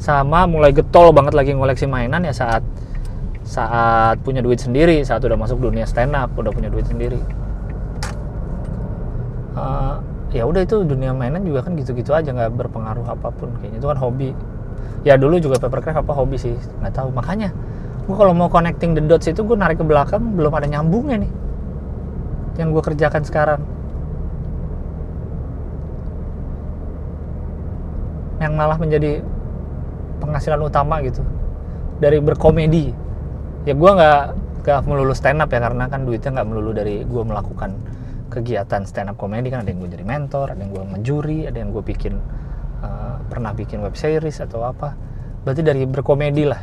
Sama mulai getol banget lagi ngoleksi mainan ya saat saat punya duit sendiri saat udah masuk dunia stand up udah punya duit sendiri. Uh, ya udah itu dunia mainan juga kan gitu-gitu aja nggak berpengaruh apa pun kayaknya. Itu kan hobi ya dulu juga papercraft apa hobi sih nggak tahu. Makanya gue kalau mau connecting the dots itu gue narik ke belakang belum ada nyambungnya nih yang gue kerjakan sekarang. Yang malah menjadi penghasilan utama gitu dari berkomedi. Ya gue nggak nggak melulu stand up ya karena kan duitnya nggak melulu dari gue melakukan kegiatan stand up komedi. Kan ada yang gue jadi mentor ada yang gue ngejuri ada yang gue bikin uh, pernah bikin web series atau apa. Berarti dari berkomedi lah.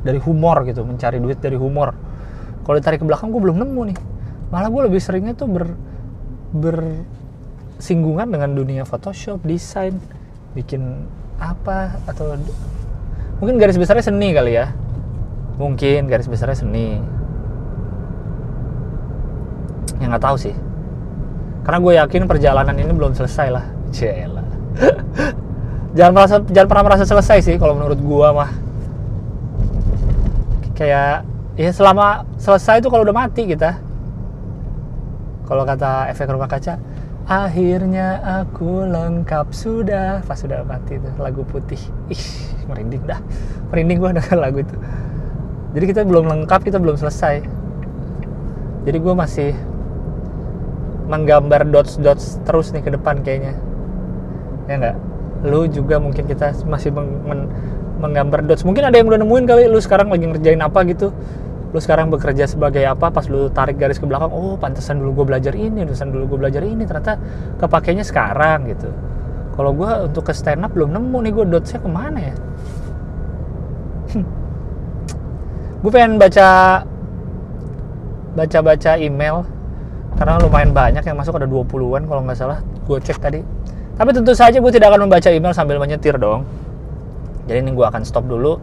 Dari humor gitu mencari duit dari humor. Kalau ditarik ke belakang gue belum nemu nih. Malah gue lebih seringnya tuh ber bersinggungan dengan dunia Photoshop desain bikin apa atau mungkin garis besarnya seni kali ya. Mungkin garis besarnya seni. Ya nggak tahu sih. Karena gue yakin perjalanan ini belum selesai lah. [LAUGHS] Cela. Jangan merasa jangan pernah merasa selesai sih kalau menurut gue mah. Kayak ya selama selesai itu kalau udah mati kita. Kalau kata efek rumah kaca akhirnya aku lengkap sudah. Pas sudah mati itu lagu putih. Ih merinding dah. Merinding gue [LAUGHS] dengan lagu itu. Jadi kita belum lengkap kita belum selesai. Jadi gue masih menggambar dots dots terus nih ke depan kayaknya. Ya enggak lu juga mungkin kita masih meng, men, menggambar dots. Mungkin ada yang udah nemuin kali lu sekarang lagi ngerjain apa gitu. Lu sekarang bekerja sebagai apa pas lu tarik garis ke belakang oh pantesan dulu gue belajar ini pantesan dulu gue belajar ini ternyata kepakainya sekarang gitu. Kalau gue untuk ke stand up belum nemu nih gue dotsnya ke mana ya? Gue pengen baca baca-baca email karena lumayan banyak yang masuk ada 20-an kalau nggak salah gue cek tadi tapi tentu saja gue tidak akan membaca email sambil menyetir dong. Jadi ini gue akan stop dulu.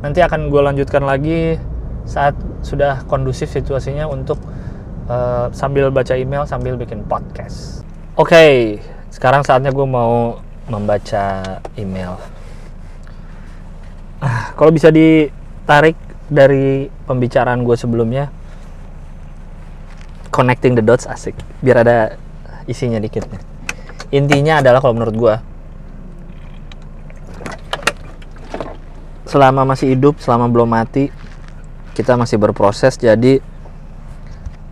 Nanti akan gue lanjutkan lagi saat sudah kondusif situasinya untuk uh, sambil baca email sambil bikin podcast. Oke okay, sekarang saatnya gue mau membaca email. Ah, [SIGHS] kalau bisa ditarik dari pembicaraan gue sebelumnya connecting the dots asik. Biar ada isinya dikit intinya adalah kalau menurut gue selama masih hidup selama belum mati kita masih berproses. Jadi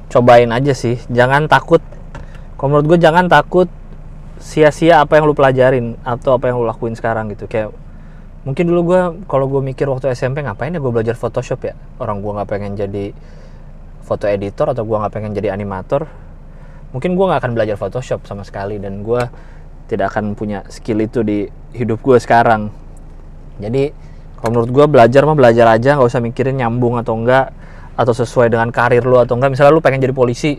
cobain aja sih. Jangan takut. Kalau menurut gue jangan takut sia-sia apa yang lu pelajarin atau apa yang lu lakuin sekarang gitu. Kayak mungkin dulu gue kalau gue mikir waktu SMP ngapain ya gue belajar Photoshop ya? Orang gue nggak pengen jadi foto editor atau gue nggak pengen jadi animator mungkin gue nggak akan belajar Photoshop sama sekali dan gue tidak akan punya skill itu di hidup gue sekarang. Jadi kalau menurut gue belajar mah belajar aja nggak usah mikirin nyambung atau enggak atau sesuai dengan karir lu atau enggak. Misalnya lu pengen jadi polisi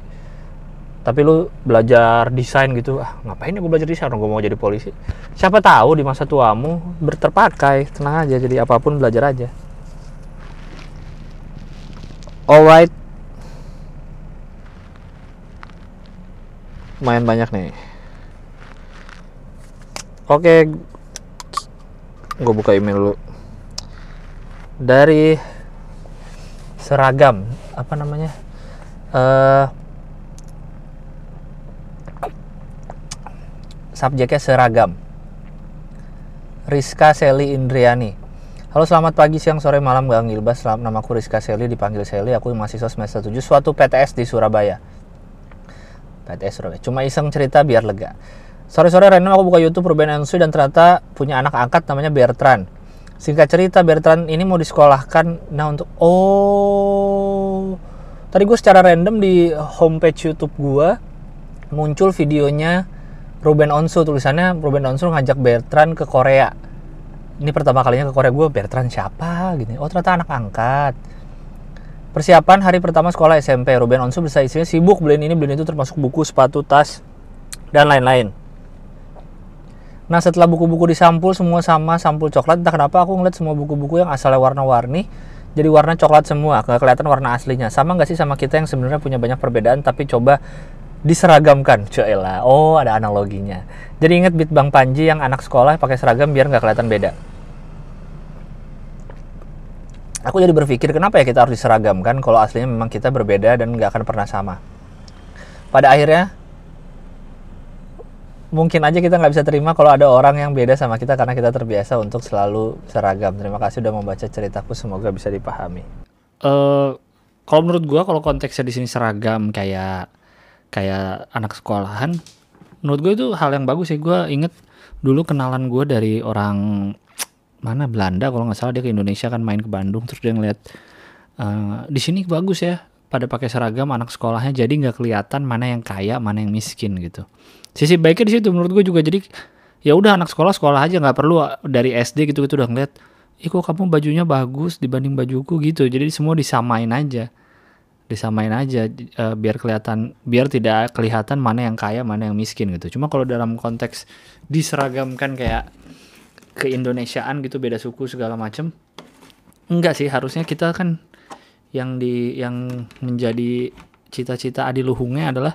tapi lu belajar desain gitu ah ngapain ya gue belajar desain? Orang gue mau jadi polisi. Siapa tahu di masa tuamu berterpakai tenang aja jadi apa pun belajar aja. Alright lumayan banyak nih. Oke gue buka email dulu. Dari seragam apa namanya? Uh, subjeknya seragam. Rizka Seli Indriani. Halo selamat pagi, siang, sore, malam, Gang Gilbas Selamat nama aku Rizka Seli, dipanggil Seli. Aku mahasiswa semester 7 suatu PTS di Surabaya PTS Surabaya. Cuma iseng cerita biar lega. Sore-sore random aku buka YouTube Ruben Ensu dan ternyata punya anak angkat namanya Bertrand. Singkat cerita Bertrand ini mau disekolahkan. Nah untuk oh tadi gue secara random di homepage YouTube gue muncul videonya Ruben Onsu tulisannya Ruben Onsu ngajak Bertrand ke Korea. Ini pertama kalinya ke Korea gue Bertrand siapa gini. Oh ternyata anak angkat Persiapan hari pertama sekolah SMP, Ruben Onsu bisa isinya sibuk beliin ini beliin itu termasuk buku, sepatu, tas, dan lain-lain. Nah setelah buku-buku disampul semua sama sampul coklat, entah kenapa aku ngeliat semua buku-buku yang asalnya warna-warni jadi warna coklat semua, nggak kelihatan warna aslinya. Sama nggak sih sama kita yang sebenarnya punya banyak perbedaan tapi coba diseragamkan, cuela. Oh ada analoginya. Jadi inget Bit Bang Panji yang anak sekolah pakai seragam biar nggak kelihatan beda aku jadi berpikir kenapa ya kita harus diseragamkan kalau aslinya memang kita berbeda dan nggak akan pernah sama? Pada akhirnya mungkin aja kita nggak bisa terima kalau ada orang yang beda sama kita karena kita terbiasa untuk selalu seragam. Terima kasih sudah membaca ceritaku semoga bisa dipahami. Uh, kalau menurut gue kalau konteksnya di sini seragam kayak kayak anak sekolahan menurut gue itu hal yang bagus sih. Gue inget dulu kenalan gue dari orang mana Belanda kalau nggak salah dia ke Indonesia kan main ke Bandung terus dia ngeliat uh, di sini bagus ya pada pakai seragam anak sekolahnya jadi nggak kelihatan mana yang kaya mana yang miskin gitu. Sisi baiknya di situ menurut gue juga jadi ya udah anak sekolah sekolah aja nggak perlu dari SD gitu gitu udah ngeliat ih kok kamu bajunya bagus dibanding bajuku gitu. Jadi semua disamain aja disamain aja uh, biar kelihatan biar tidak kelihatan mana yang kaya mana yang miskin gitu. Cuma kalau dalam konteks diseragamkan kayak keindonesiaan gitu beda suku segala macem. Enggak sih harusnya kita kan yang di yang menjadi cita-cita adiluhungnya adalah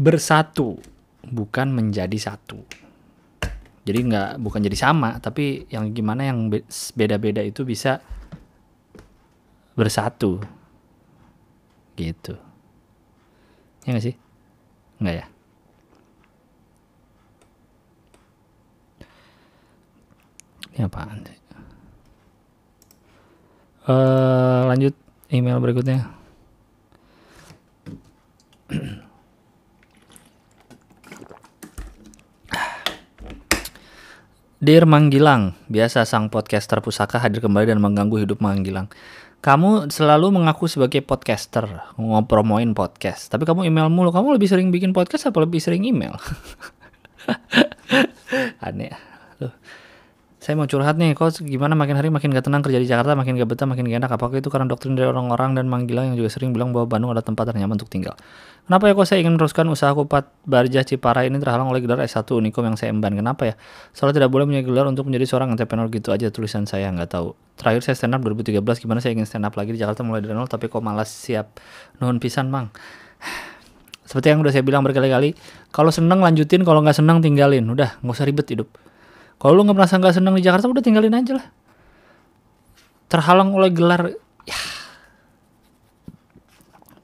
bersatu bukan menjadi satu. Jadi nggak bukan jadi sama tapi yang gimana yang beda-beda itu bisa bersatu. Gitu. Ya nggak sih? Nggak ya ini apaan sih uh, lanjut email berikutnya Dear Manggilang, biasa sang podcaster pusaka hadir kembali dan mengganggu hidup Manggilang. Kamu selalu mengaku sebagai podcaster, ngopromoin podcast. Tapi kamu email mulu. Kamu lebih sering bikin podcast apa lebih sering email? [LAUGHS] Aneh. Loh saya mau curhat nih, kok gimana makin hari makin gak tenang kerja di Jakarta, makin gak betah, makin gak enak. Apakah itu karena doktrin dari orang-orang dan manggilang yang juga sering bilang bahwa Bandung adalah tempat ternyaman untuk tinggal? Kenapa ya kok saya ingin meneruskan usaha kupat Barjah Cipara ini terhalang oleh gelar S1 Unikom yang saya emban? Kenapa ya? Soalnya tidak boleh punya gelar untuk menjadi seorang entrepreneur gitu aja tulisan saya nggak tahu. Terakhir saya stand up 2013, gimana saya ingin stand up lagi di Jakarta mulai dari nol, tapi kok malas siap. Nuhun pisan mang. [SIGHS] Seperti yang udah saya bilang berkali-kali, kalau seneng lanjutin, kalau nggak seneng tinggalin. Udah, nggak usah ribet hidup. Kalau lu nggak merasa nggak senang di Jakarta, udah tinggalin aja lah. Terhalang oleh gelar, ya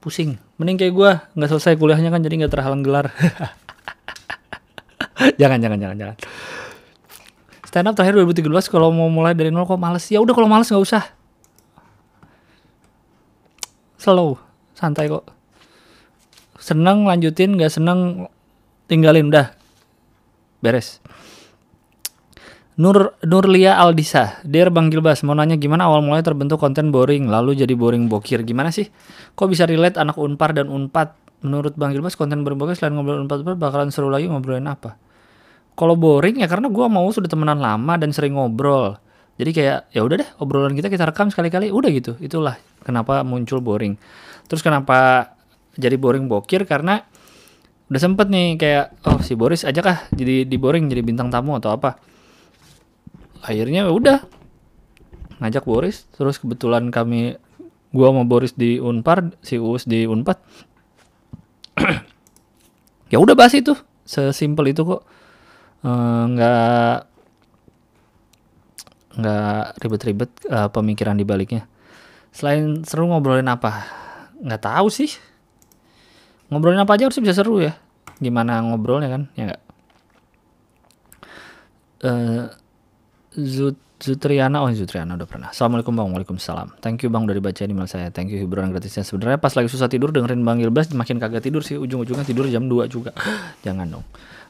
pusing. Mending kayak gue nggak selesai kuliahnya kan jadi nggak terhalang gelar. [LAUGHS] jangan, jangan, jangan, jangan. Stand up terakhir 2013 kalau mau mulai dari nol kok males. Ya udah kalau males nggak usah. Slow, santai kok. Seneng lanjutin, nggak seneng tinggalin udah. Beres. Nur Nurlia Aldisa, Dear Bang Gilbas, mau nanya gimana awal mulai terbentuk konten boring, lalu jadi boring bokir. Gimana sih? Kok bisa relate anak Unpar dan Unpad? Menurut Bang Gilbas, konten boring bokir selain ngobrol Unpad bakalan seru lagi ngobrolin apa? Kalau boring ya karena gue mau sudah temenan lama dan sering ngobrol. Jadi kayak ya udah deh obrolan kita kita rekam sekali-kali, udah gitu. Itulah kenapa muncul boring. Terus kenapa jadi boring bokir karena udah sempet nih kayak oh si Boris aja kah jadi di boring jadi bintang tamu atau apa akhirnya ya udah ngajak Boris. Terus kebetulan kami gua sama Boris di Unpar si Uus di Unpad. [CLEARS THROAT] Ya udah bahas itu sesimpel itu kok. Eh, nggak uh, nggak ribet-ribet uh, pemikiran dibaliknya. Selain seru ngobrolin apa? Nggak tahu sih. Ngobrolin apa aja harus bisa seru ya. Gimana ngobrolnya kan ya nggak? Uh, Zut Zutriana, oh Zutriana udah pernah. Assalamualaikum bang, waalaikumsalam. Thank you bang udah dibaca email saya. Thank you hiburan gratisnya. Sebenarnya pas lagi susah tidur dengerin bang Gilbas makin kagak tidur sih. Ujung-ujungnya tidur jam 2 juga. [GASPS] Jangan dong.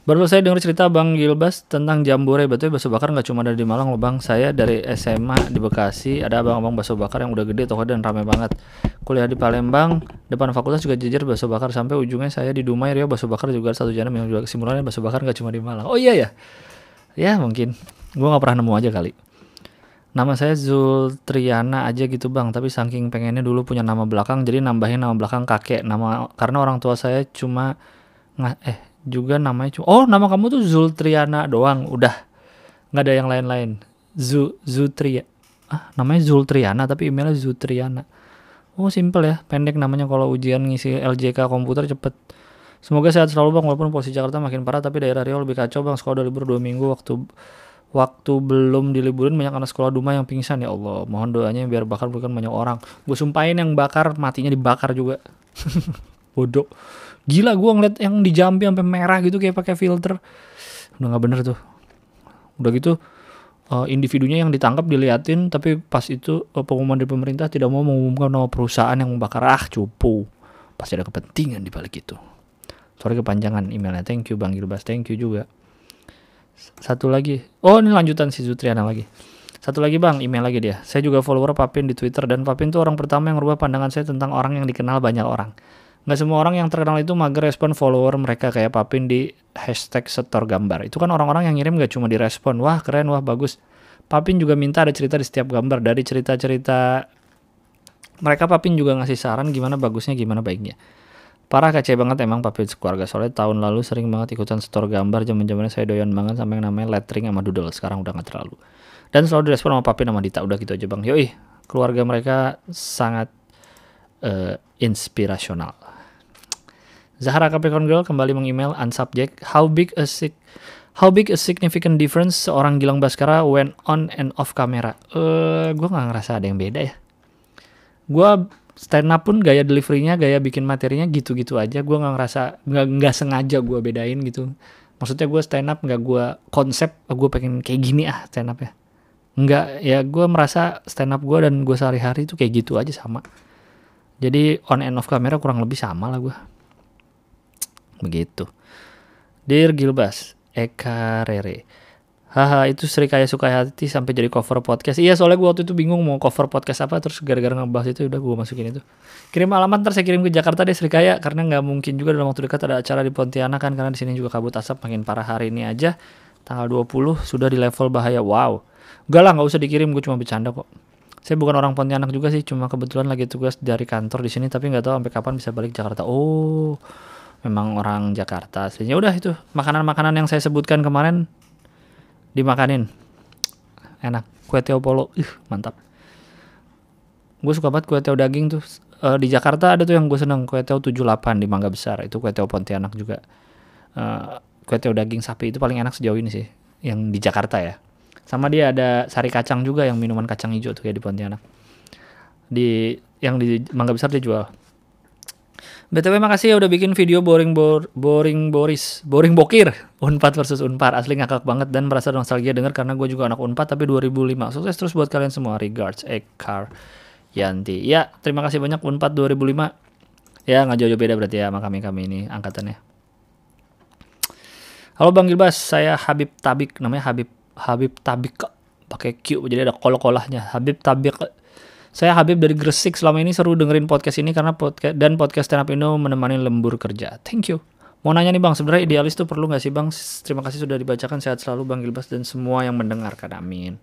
Baru saya denger cerita Bang Gilbas tentang jambore betul bakso bakar nggak cuma ada di Malang loh Bang. Saya dari SMA di Bekasi ada abang-abang bakso bakar yang udah gede toko dan ramai banget. Kuliah di Palembang depan fakultas juga jejer bakso bakar sampai ujungnya saya di Dumai Rio bakso bakar juga satu jam yang juga kesimpulannya bakso bakar nggak cuma di Malang. Oh iya ya. Ya mungkin gue nggak pernah nemu aja kali. Nama saya Zultriana aja gitu bang. Tapi saking pengennya dulu punya nama belakang jadi nambahin nama belakang kakek. Nama karena orang tua saya cuma eh juga namanya cuma oh nama kamu tuh Zultriana doang. Udah nggak ada yang lain-lain. Zu Zutria ah namanya Zultriana tapi emailnya Zutriana oh simple ya pendek namanya kalau ujian ngisi LJK komputer cepet. Semoga sehat selalu bang walaupun posisi Jakarta makin parah tapi daerah Riau lebih kacau bang. Sekolah udah libur dua minggu waktu waktu belum diliburin banyak anak sekolah Duma yang pingsan ya Allah. Mohon doanya biar bakar bukan banyak orang. Gue sumpahin yang bakar matinya dibakar juga. [LAUGHS] Bodoh. Gila gue ngeliat yang di Jambi sampai merah gitu kayak pakai filter. Udah nggak bener tuh. Udah gitu uh, individunya yang ditangkap diliatin tapi pas itu uh, pengumuman dari pemerintah tidak mau mengumumkan nama perusahaan yang membakar. Ah cupu. Pasti ada kepentingan di balik itu. Sorry kepanjangan emailnya. Thank you bang Gilbas thank you juga satu lagi. Oh ini lanjutan si Zutriana lagi. Satu lagi bang email lagi dia. Saya juga follower Papin di Twitter dan Papin tuh orang pertama yang merubah pandangan saya tentang orang yang dikenal banyak orang. Nggak semua orang yang terkenal itu mager respon follower mereka kayak Papin di hashtag setor gambar. Itu kan orang-orang yang ngirim nggak cuma direspon wah keren wah bagus. Papin juga minta ada cerita di setiap gambar. Dari cerita-cerita mereka Papin juga ngasih saran gimana bagusnya gimana baiknya Parah kece banget emang papi keluarga. Soalnya tahun lalu sering banget ikutan setor gambar zaman zamannya saya doyan banget sama yang namanya lettering sama doodle. Sekarang udah nggak terlalu. Dan selalu direspon sama papi sama Dita udah gitu aja bang. Yoi keluarga mereka sangat uh, inspirasional. Zahra Capricorn Girl kembali mengemail unsubject how big a sick How big a significant difference seorang Gilang Baskara when on and off camera? Eh, uh, gue nggak ngerasa ada yang beda ya. Gue stand up pun gaya deliverynya gaya bikin materinya gitu-gitu aja. Gue nggak ngerasa nggak nggak sengaja gue bedain gitu. Maksudnya gue stand up nggak gue konsep oh, gue pengen kayak gini ah stand up ya. Nggak ya gue merasa stand up gue dan gue sehari-hari itu kayak gitu aja sama. Jadi on and off kamera kurang lebih sama lah gue begitu. Dear Gilbas Eka Rere Haha itu Sri kayak suka hati sampai jadi cover podcast. Iya soalnya gue waktu itu bingung mau cover podcast apa terus gara-gara ngebahas itu udah gue masukin itu. Kirim alamat ntar saya kirim ke Jakarta deh Sri Kaya karena nggak mungkin juga dalam waktu dekat ada acara di Pontianak kan karena di sini juga kabut asap makin parah hari ini aja tanggal 20 sudah di level bahaya. Wow. Gak lah nggak usah dikirim gue cuma bercanda kok. Saya bukan orang Pontianak juga sih cuma kebetulan lagi tugas dari kantor di sini tapi nggak tahu sampai kapan bisa balik Jakarta. Oh memang orang Jakarta. Aslinya udah itu makanan-makanan yang saya sebutkan kemarin dimakanin. Enak. Kue teo polo. Ih mantap. Gue suka banget kue teo daging tuh. Uh, di Jakarta ada tuh yang gue seneng. Kue teo 78 di Mangga Besar. Itu kue teo Pontianak juga. Uh, kue teo daging sapi itu paling enak sejauh ini sih. Yang di Jakarta ya. Sama dia ada sari kacang juga yang minuman kacang hijau tuh ya di Pontianak. Di yang di Mangga Besar dia jual BTW makasih ya udah bikin video boring bor, boring Boris, boring bokir. Unpad versus Unpar asli ngakak banget dan merasa nostalgia denger karena gue juga anak Unpad tapi 2005. Sukses terus buat kalian semua. Regards Ekar Yanti. Ya, terima kasih banyak Unpad 2005. Ya, nggak jauh-jauh beda berarti ya sama kami-kami ini angkatannya. Halo Bang Gilbas, saya Habib Tabik, namanya Habib Habib Tabik pakai Q jadi ada kol-kolahnya. Habib Tabik saya Habib dari Gresik. Selama ini seru dengerin podcast ini karena podcast dan podcast Stand Up Indo menemani lembur kerja. Thank you. Mau nanya nih Bang, sebenarnya idealis tuh perlu nggak sih Bang? Terima kasih sudah dibacakan. Sehat selalu Bang Gilbas dan semua yang mendengarkan. Amin.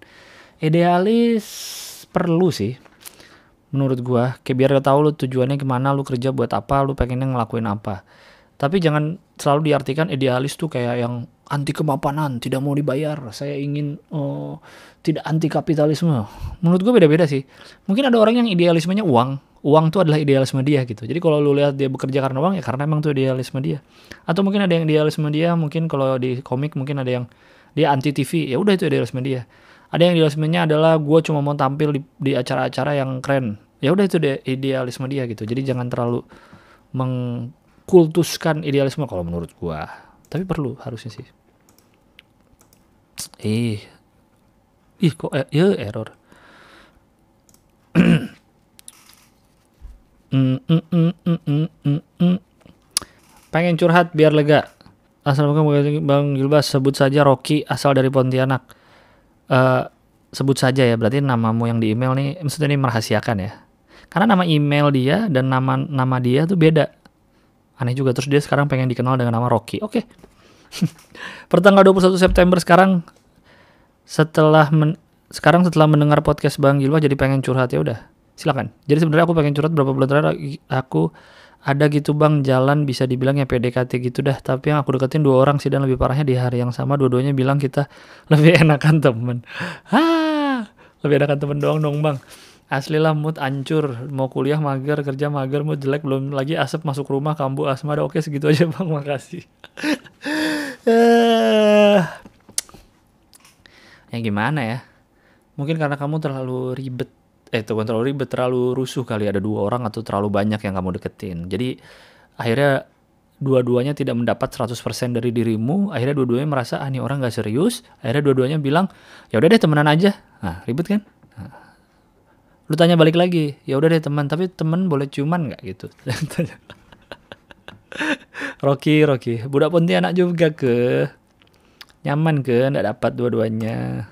Idealis perlu sih. Menurut gua, kayak biar lo tahu lu tujuannya ke mana, lu kerja buat apa, lu pengennya ngelakuin apa. Tapi jangan selalu diartikan idealis tuh kayak yang anti kemapanan, tidak mau dibayar. Saya ingin oh, tidak anti kapitalisme. Menurut gue beda-beda sih. Mungkin ada orang yang idealismenya uang. Uang tuh adalah idealisme dia gitu. Jadi kalau lu lihat dia bekerja karena uang ya karena emang tuh idealisme dia. Atau mungkin ada yang idealisme dia, mungkin kalau di komik mungkin ada yang dia anti TV. Ya udah itu idealisme dia. Ada yang idealismenya adalah gue cuma mau tampil di, acara-acara yang keren. Ya udah itu deh idealisme dia gitu. Jadi jangan terlalu mengkultuskan idealisme kalau menurut gue. Tapi perlu harusnya sih. Eh, ih kok eh, ya error. [CLEARS THROAT] mm, mm, mm, Pengen curhat biar lega. Assalamualaikum Bang Gilbas, sebut saja Rocky asal dari Pontianak. Uh, sebut saja ya, berarti namamu yang di email nih, maksudnya ini merahasiakan ya. Karena nama email dia dan nama nama dia tuh beda. Aneh juga, terus dia sekarang pengen dikenal dengan nama Rocky. Oke. Okay. [LAUGHS] Pertanggal 21 September sekarang setelah men sekarang setelah mendengar podcast Bang Gilwa jadi pengen curhat ya udah silakan jadi sebenarnya aku pengen curhat berapa bulan terakhir aku ada gitu bang jalan bisa dibilang ya PDKT gitu dah tapi yang aku deketin dua orang sih dan lebih parahnya di hari yang sama dua-duanya bilang kita [LAUGHS] lebih enakan temen [LAUGHS] ah lebih enakan temen doang dong bang asli lah mood ancur. Mau kuliah mager kerja mager mood jelek belum lagi asap masuk rumah kambuh asma. Ada oke segitu aja [LAUGHS] bang. Makasih. Eh, yang gimana ya? Mungkin karena kamu terlalu ribet. Eh bukan terlalu ribet terlalu rusuh kali. Ada dua orang atau terlalu banyak yang kamu deketin. Jadi akhirnya dua-duanya tidak mendapat 100% dari dirimu. Akhirnya dua-duanya merasa ah ini orang gak serius. Akhirnya dua-duanya bilang ya udah deh temenan aja. Nah ribet kan? Nah. Lu tanya balik lagi ya udah deh teman tapi temen boleh cuman nggak gitu [LAUGHS] Rocky Rocky budak Pontianak juga ke nyaman ke nggak dapat dua-duanya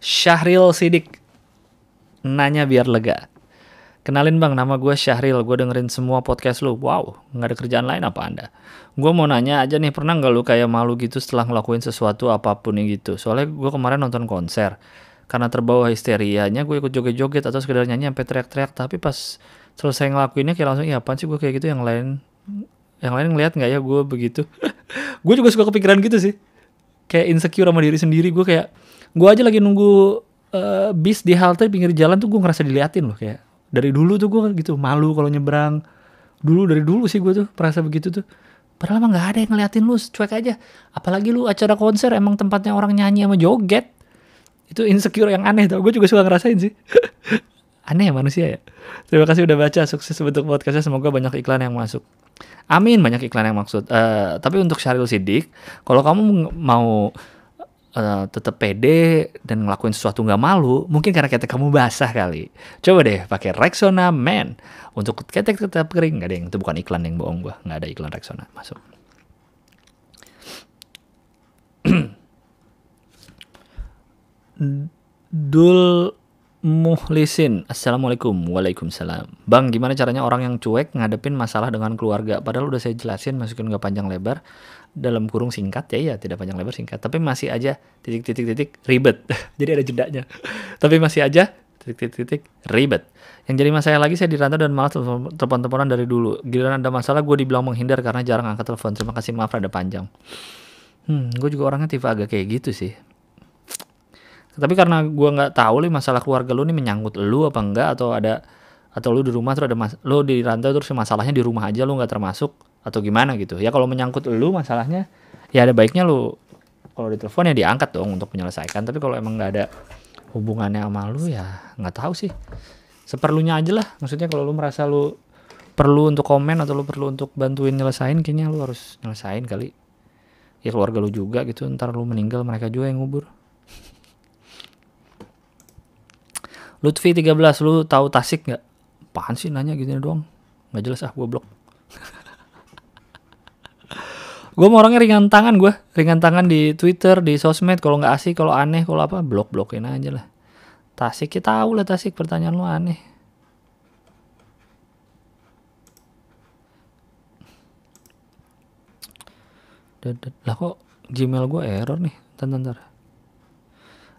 Syahril Sidik nanya biar lega Kenalin bang, nama gue Syahril. Gue dengerin semua podcast lu. Wow, nggak ada kerjaan lain apa anda? Gue mau nanya aja nih, pernah nggak lu kayak malu gitu setelah ngelakuin sesuatu apa pun yang gitu? Soalnya gue kemarin nonton konser. Karena terbawa histerianya, gue ikut joget-joget atau sekedar nyanyi sampai teriak-teriak. Tapi pas selesai ngelakuinnya kayak langsung, ya apaan sih gue kayak gitu? Yang lain, yang lain ngeliat nggak ya gue begitu? [LAUGHS] gue juga suka kepikiran gitu sih. Kayak insecure sama diri sendiri. Gue kayak, gue aja lagi nunggu uh, bis di halte pinggir jalan tuh gue ngerasa diliatin loh kayak dari dulu tuh gue gitu malu kalau nyebrang dulu dari dulu sih gue tuh merasa begitu tuh padahal emang nggak ada yang ngeliatin lu cuek aja apalagi lu acara konser emang tempatnya orang nyanyi sama joget itu insecure yang aneh tau gue juga suka ngerasain sih [LAUGHS] aneh ya manusia ya terima kasih udah baca sukses bentuk podcastnya semoga banyak iklan yang masuk amin banyak iklan yang maksud uh, tapi untuk Syaril Sidik kalau kamu mau uh, tetap pede dan ngelakuin sesuatu nggak malu, mungkin karena ketek kamu basah kali. Coba deh pakai Rexona Man untuk ketek tetap kering. Gak ada yang itu bukan iklan yang bohong gua, nggak ada iklan Rexona masuk. [CLEARS THROAT] Dul Muhlisin. Assalamualaikum. Waalaikumsalam. Bang gimana caranya orang yang cuek ngadepin masalah dengan keluarga? Padahal udah saya jelasin masukin gak panjang lebar. Dalam kurung singkat. Ya ya tidak panjang lebar singkat. Tapi masih aja titik-titik-titik ribet. [LAUGHS] Jadi ada jedanya. Tapi masih aja titik-titik-titik ribet. Yang jadi masalah lagi saya dirantau dan malas telepon-teleponan dari dulu. Giliran ada masalah gue dibilang menghindar karena jarang angkat telepon. Terima kasih maaf ada panjang. Hmm gue juga orangnya tipe agak kayak gitu sih tapi karena gue nggak tahu nih masalah keluarga lu nih menyangkut lu apa enggak atau ada atau lu di rumah terus ada mas lu di rantau terus masalahnya di rumah aja lu nggak termasuk atau gimana gitu. Ya kalau menyangkut lu masalahnya ya ada baiknya lu kalau ditelepon ya diangkat dong untuk menyelesaikan. Tapi kalau emang nggak ada hubungannya sama lu ya nggak tahu sih. Seperlunya aja lah. Maksudnya kalau lu merasa lu perlu untuk komen atau lu perlu untuk bantuin nyelesain kayaknya lu harus nyelesain kali. Ya keluarga lu juga gitu ntar lu meninggal mereka juga yang ngubur Lutfi 13 lu tahu Tasik nggak? Apaan sih nanya gitu doang? Nggak jelas ah blok [LAUGHS] gue mau orangnya ringan tangan gue ringan tangan di Twitter di sosmed. Kalau nggak asik kalau aneh kalau apa blok blokin aja lah. Tasik kita tahu lah Tasik pertanyaan lu aneh. Lah kok Gmail gue error nih? Bentar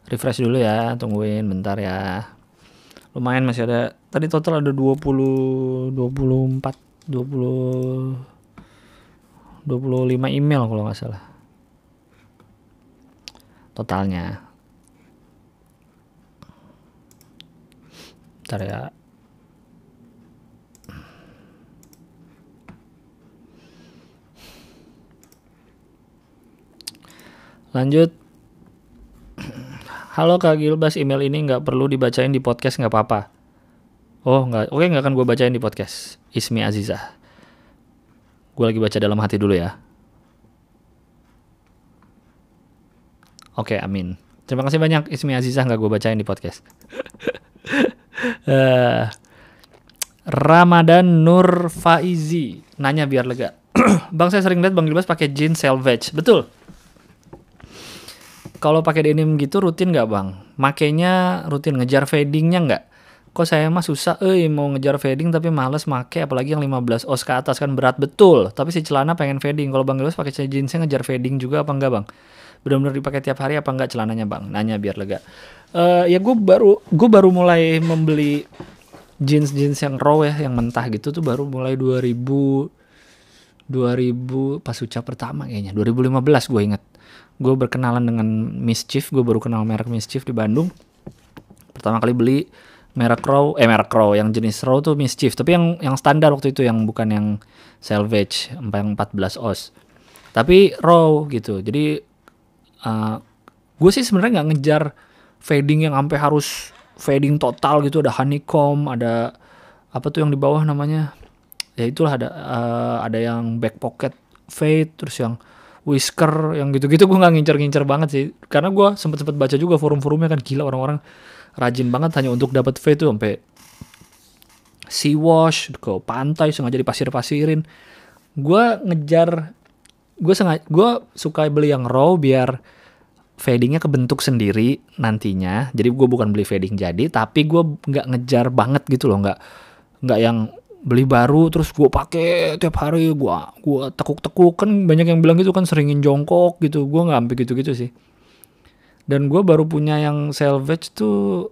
refresh dulu ya tungguin bentar ya lumayan masih ada. Tadi total ada 20 24 20 25 email kalau nggak salah. Totalnya. Ntar ya. Lanjut halo kak Gilbas email ini nggak perlu dibacain di podcast nggak apa-apa oh nggak oke nggak akan gue bacain di podcast Ismi Azizah Gue lagi baca dalam hati dulu ya. Oke, amin. Terima kasih banyak Ismi Azizah nggak gue bacain di podcast. uh, [LAUGHS] Ramadan Nur Faizi nanya biar lega. [CLEARS THROAT] bang saya sering lihat Bang Gilbas pakai jeans selvage. Betul. Kalau pakai denim gitu rutin nggak bang? Makainya rutin ngejar fadingnya nggak? kok saya mah susah eh mau ngejar fading tapi males make apalagi yang 15 os ke atas kan berat betul. Tapi si celana pengen fading. Kalau bang Gelos pakai jeansnya ngejar fading juga apa enggak bang? Benar-benar dipakai tiap hari apa enggak celananya bang? Nanya biar lega. Uh, ya gue baru gue baru mulai membeli jeans jeans yang raw ya yang mentah gitu tuh baru mulai 2000 2000 pas ucap pertama kayaknya 2015 gue inget gue berkenalan dengan Mischief gue baru kenal merek Mischief di Bandung. Pertama kali beli merek raw eh merek raw yang jenis raw tuh mischief tapi yang yang standar waktu itu yang bukan yang salvage yang 14 os tapi raw gitu. Jadi uh, eh, gue sih sebenarnya nggak ngejar fading yang sampai harus fading total gitu. Ada honeycomb ada apa tuh yang di bawah namanya? Ya itulah ada uh, ada yang back pocket fade terus yang whisker yang gitu-gitu gue nggak ngincer-ngincer banget sih. Karena gue sempet sempet baca juga forum-forumnya kan gila orang-orang rajin banget hanya untuk dapat V itu sampai sea wash ke pantai sengaja dipasir-pasirin. Gue ngejar gue sengaja gue suka beli yang raw biar fadingnya kebentuk sendiri nantinya. Jadi gue bukan beli fading jadi tapi gue nggak ngejar banget gitu loh nggak nggak yang beli baru terus gue pakai tiap hari gue gue tekuk-tekuk kan banyak yang bilang gitu kan seringin jongkok gitu gue nggak sampai gitu-gitu sih dan gue baru punya yang salvage tuh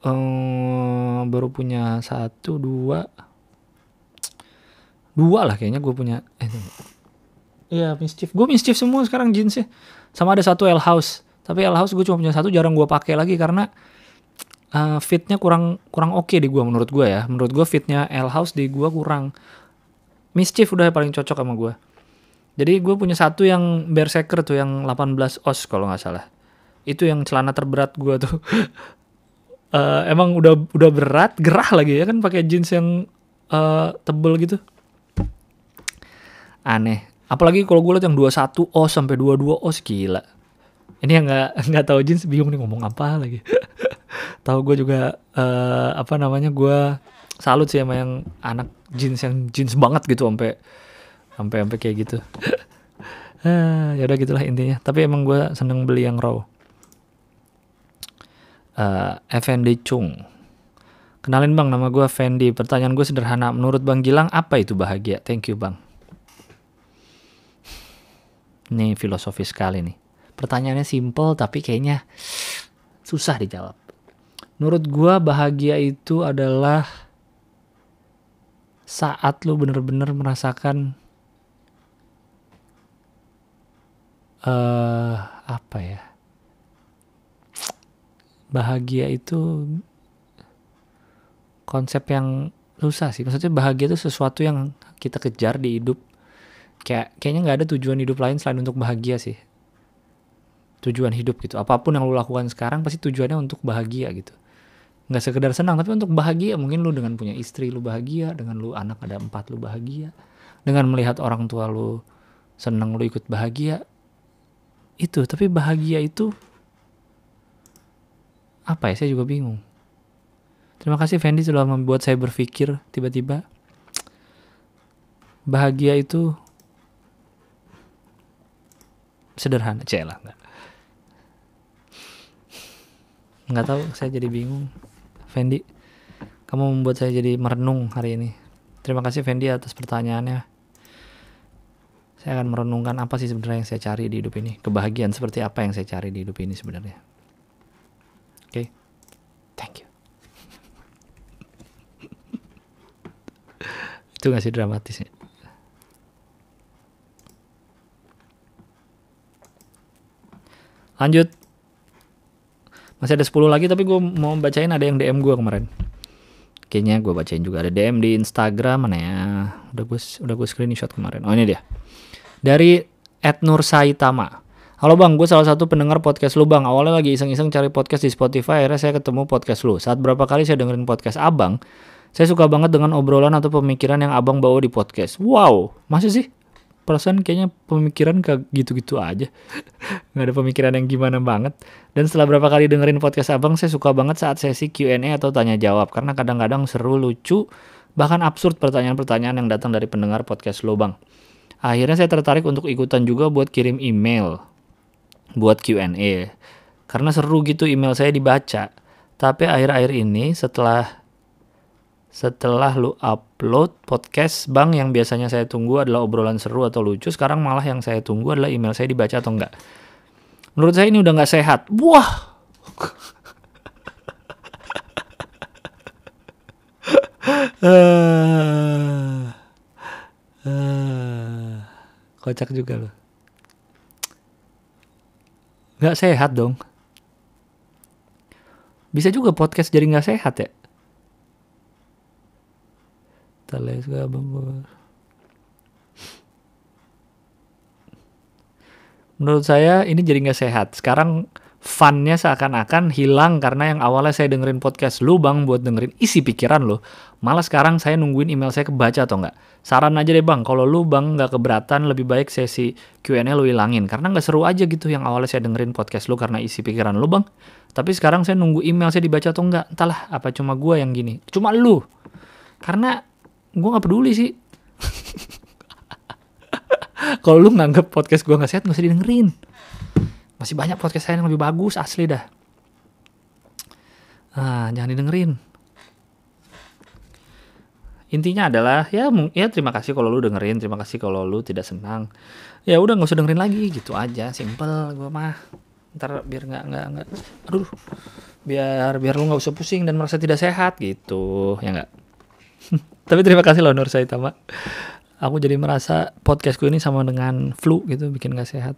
um, baru punya satu dua dua lah kayaknya gue punya eh, Iya mischief. Gue mischief semua sekarang jeansnya. Sama ada satu L House. Tapi L House gue cuma punya satu, jarang gue pakai lagi karena uh, fitnya kurang kurang oke okay di gue menurut gue ya. Menurut gue fitnya L House di gue kurang. Mischief udah paling cocok sama gue. Jadi gue punya satu yang Berserker tuh yang 18 os kalau nggak salah. Itu yang celana terberat gue tuh. uh, [LAUGHS] emang udah udah berat, gerah lagi ya kan pakai jeans yang uh, tebel gitu. Aneh apalagi kalau gue liat yang 21 os sampai 22 os gila ini yang nggak nggak tahu jeans bingung nih ngomong apa lagi [LAUGHS] tahu gue juga uh, apa namanya gue salut sih sama yang anak jeans yang jeans banget gitu sampai sampai sampai kayak gitu. Uh, [LAUGHS] ya udah gitulah intinya. Tapi emang gue seneng beli yang raw. Uh, Effendi Chung. Kenalin bang nama gue Fendi. Pertanyaan gue sederhana. Menurut bang Gilang apa itu bahagia? Thank you bang. Ini filosofis sekali nih. Pertanyaannya simple tapi kayaknya susah dijawab. Menurut gue bahagia itu adalah saat lu bener-bener merasakan uh, apa ya? Bahagia itu konsep yang susah sih. Maksudnya bahagia itu sesuatu yang kita kejar di hidup kayak kayaknya nggak ada tujuan hidup lain selain untuk bahagia sih tujuan hidup gitu apa pun yang lu lakukan sekarang pasti tujuannya untuk bahagia gitu nggak sekedar senang tapi untuk bahagia. Mungkin lu dengan punya istri lu bahagia dengan lu anak ada empat lu bahagia dengan melihat orang tua lu senang lu ikut bahagia itu. Tapi bahagia itu apa ya? Saya juga bingung. Terima kasih Fendi sudah membuat saya berpikir tiba-tiba. Bahagia itu sederhana. Celah nggak. Nggak tahu saya jadi bingung Fendi. Kamu membuat saya jadi merenung hari ini. Terima kasih Fendi atas pertanyaannya. Saya akan merenungkan apa sih sebenarnya yang saya cari di hidup ini. Kebahagiaan seperti apa yang saya cari di hidup ini sebenarnya. Oke? Okay. thank you. [LAUGHS] Itu nggak sih dramatisnya? Lanjut masih ada 10 lagi tapi gue mau bacain ada yang DM gue kemarin kayaknya gue bacain juga ada DM di Instagram mana ya udah gue udah gue screenshot kemarin oh ini dia dari Etnur Saitama Halo bang, gue salah satu pendengar podcast lu bang. Awalnya lagi iseng-iseng cari podcast di Spotify, akhirnya saya ketemu podcast lu. Saat berapa kali saya dengerin podcast abang, saya suka banget dengan obrolan atau pemikiran yang abang bawa di podcast. Wow, masih sih? Perasaan kayaknya pemikiran kayak gitu-gitu aja. [LAUGHS] Nggak ada pemikiran yang gimana banget. Dan setelah berapa kali dengerin podcast abang saya suka banget saat sesi Q&A atau tanya jawab. Karena kadang-kadang seru lucu bahkan absurd pertanyaan-pertanyaan yang datang dari pendengar podcast lo bang. Akhirnya saya tertarik untuk ikutan juga buat kirim email buat Q&A karena seru gitu email saya dibaca. Tapi akhir-akhir ini setelah setelah lu upload podcast bang yang biasanya saya tunggu adalah obrolan seru atau lucu sekarang malah yang saya tunggu adalah email saya dibaca atau enggak. Menurut saya ini udah nggak sehat. Wah! [LAUGHS] Kocak juga loh nggak sehat dong. Bisa juga podcast jadi nggak sehat ya Taleska Menurut saya ini jadi nggak sehat. Sekarang funnya seakan-akan hilang karena yang awalnya saya dengerin podcast lu bang buat dengerin isi pikiran lo. Malah sekarang saya nungguin email saya kebaca atau enggak. Saran aja deh bang, kalau lu bang nggak keberatan lebih baik sesi Q&A lu hilangin. Karena nggak seru aja gitu yang awalnya saya dengerin podcast lu karena isi pikiran lu bang. Tapi sekarang saya nunggu email saya dibaca atau enggak. Entahlah apa cuma gua yang gini. Cuma lu karena gue nggak peduli sih. Kalau lu nganggep podcast gue nggak sehat nggak usah didengerin. Masih banyak podcast saya yang lebih bagus asli dah. Ah jangan didengerin. Intinya adalah ya ya terima kasih kalau lu dengerin terima kasih kalau lu tidak senang. Ya udah nggak usah dengerin lagi gitu aja simple gue mah. Ntar biar nggak nggak nggak aduh biar biar lu nggak usah pusing dan merasa tidak sehat gitu ya nggak tapi terima kasih loh Nur Saitama aku jadi merasa podcastku ini sama dengan flu gitu bikin gak sehat.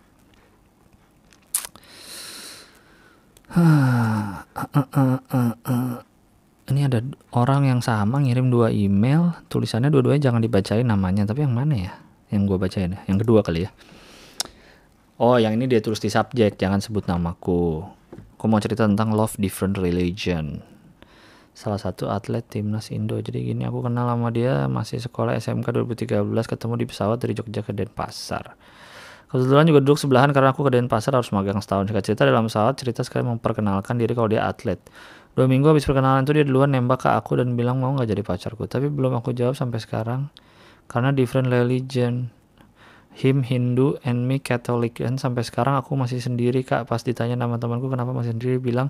Ini ada orang yang sama ngirim dua email. Tulisannya dua-duanya jangan dibacain namanya tapi yang mana ya? Yang gue bacain ya? Yang kedua kali ya. Oh yang ini dia tulis di subjek jangan sebut namaku. Aku mau cerita tentang love different religion salah satu atlet timnas Indo. Jadi gini aku kenal sama dia masih sekolah SMK 2013 ketemu di pesawat dari Jogja ke Denpasar. Kebetulan juga duduk sebelahan karena aku ke Denpasar harus magang setahun. Singkat cerita dalam pesawat cerita sekali memperkenalkan diri kalau dia atlet. Dua minggu habis perkenalan itu dia duluan nembak ke aku dan bilang mau nggak jadi pacarku. Tapi belum aku jawab sampai sekarang karena different religion. Him Hindu and me Catholic dan sampai sekarang aku masih sendiri kak pas ditanya nama temanku kenapa masih sendiri bilang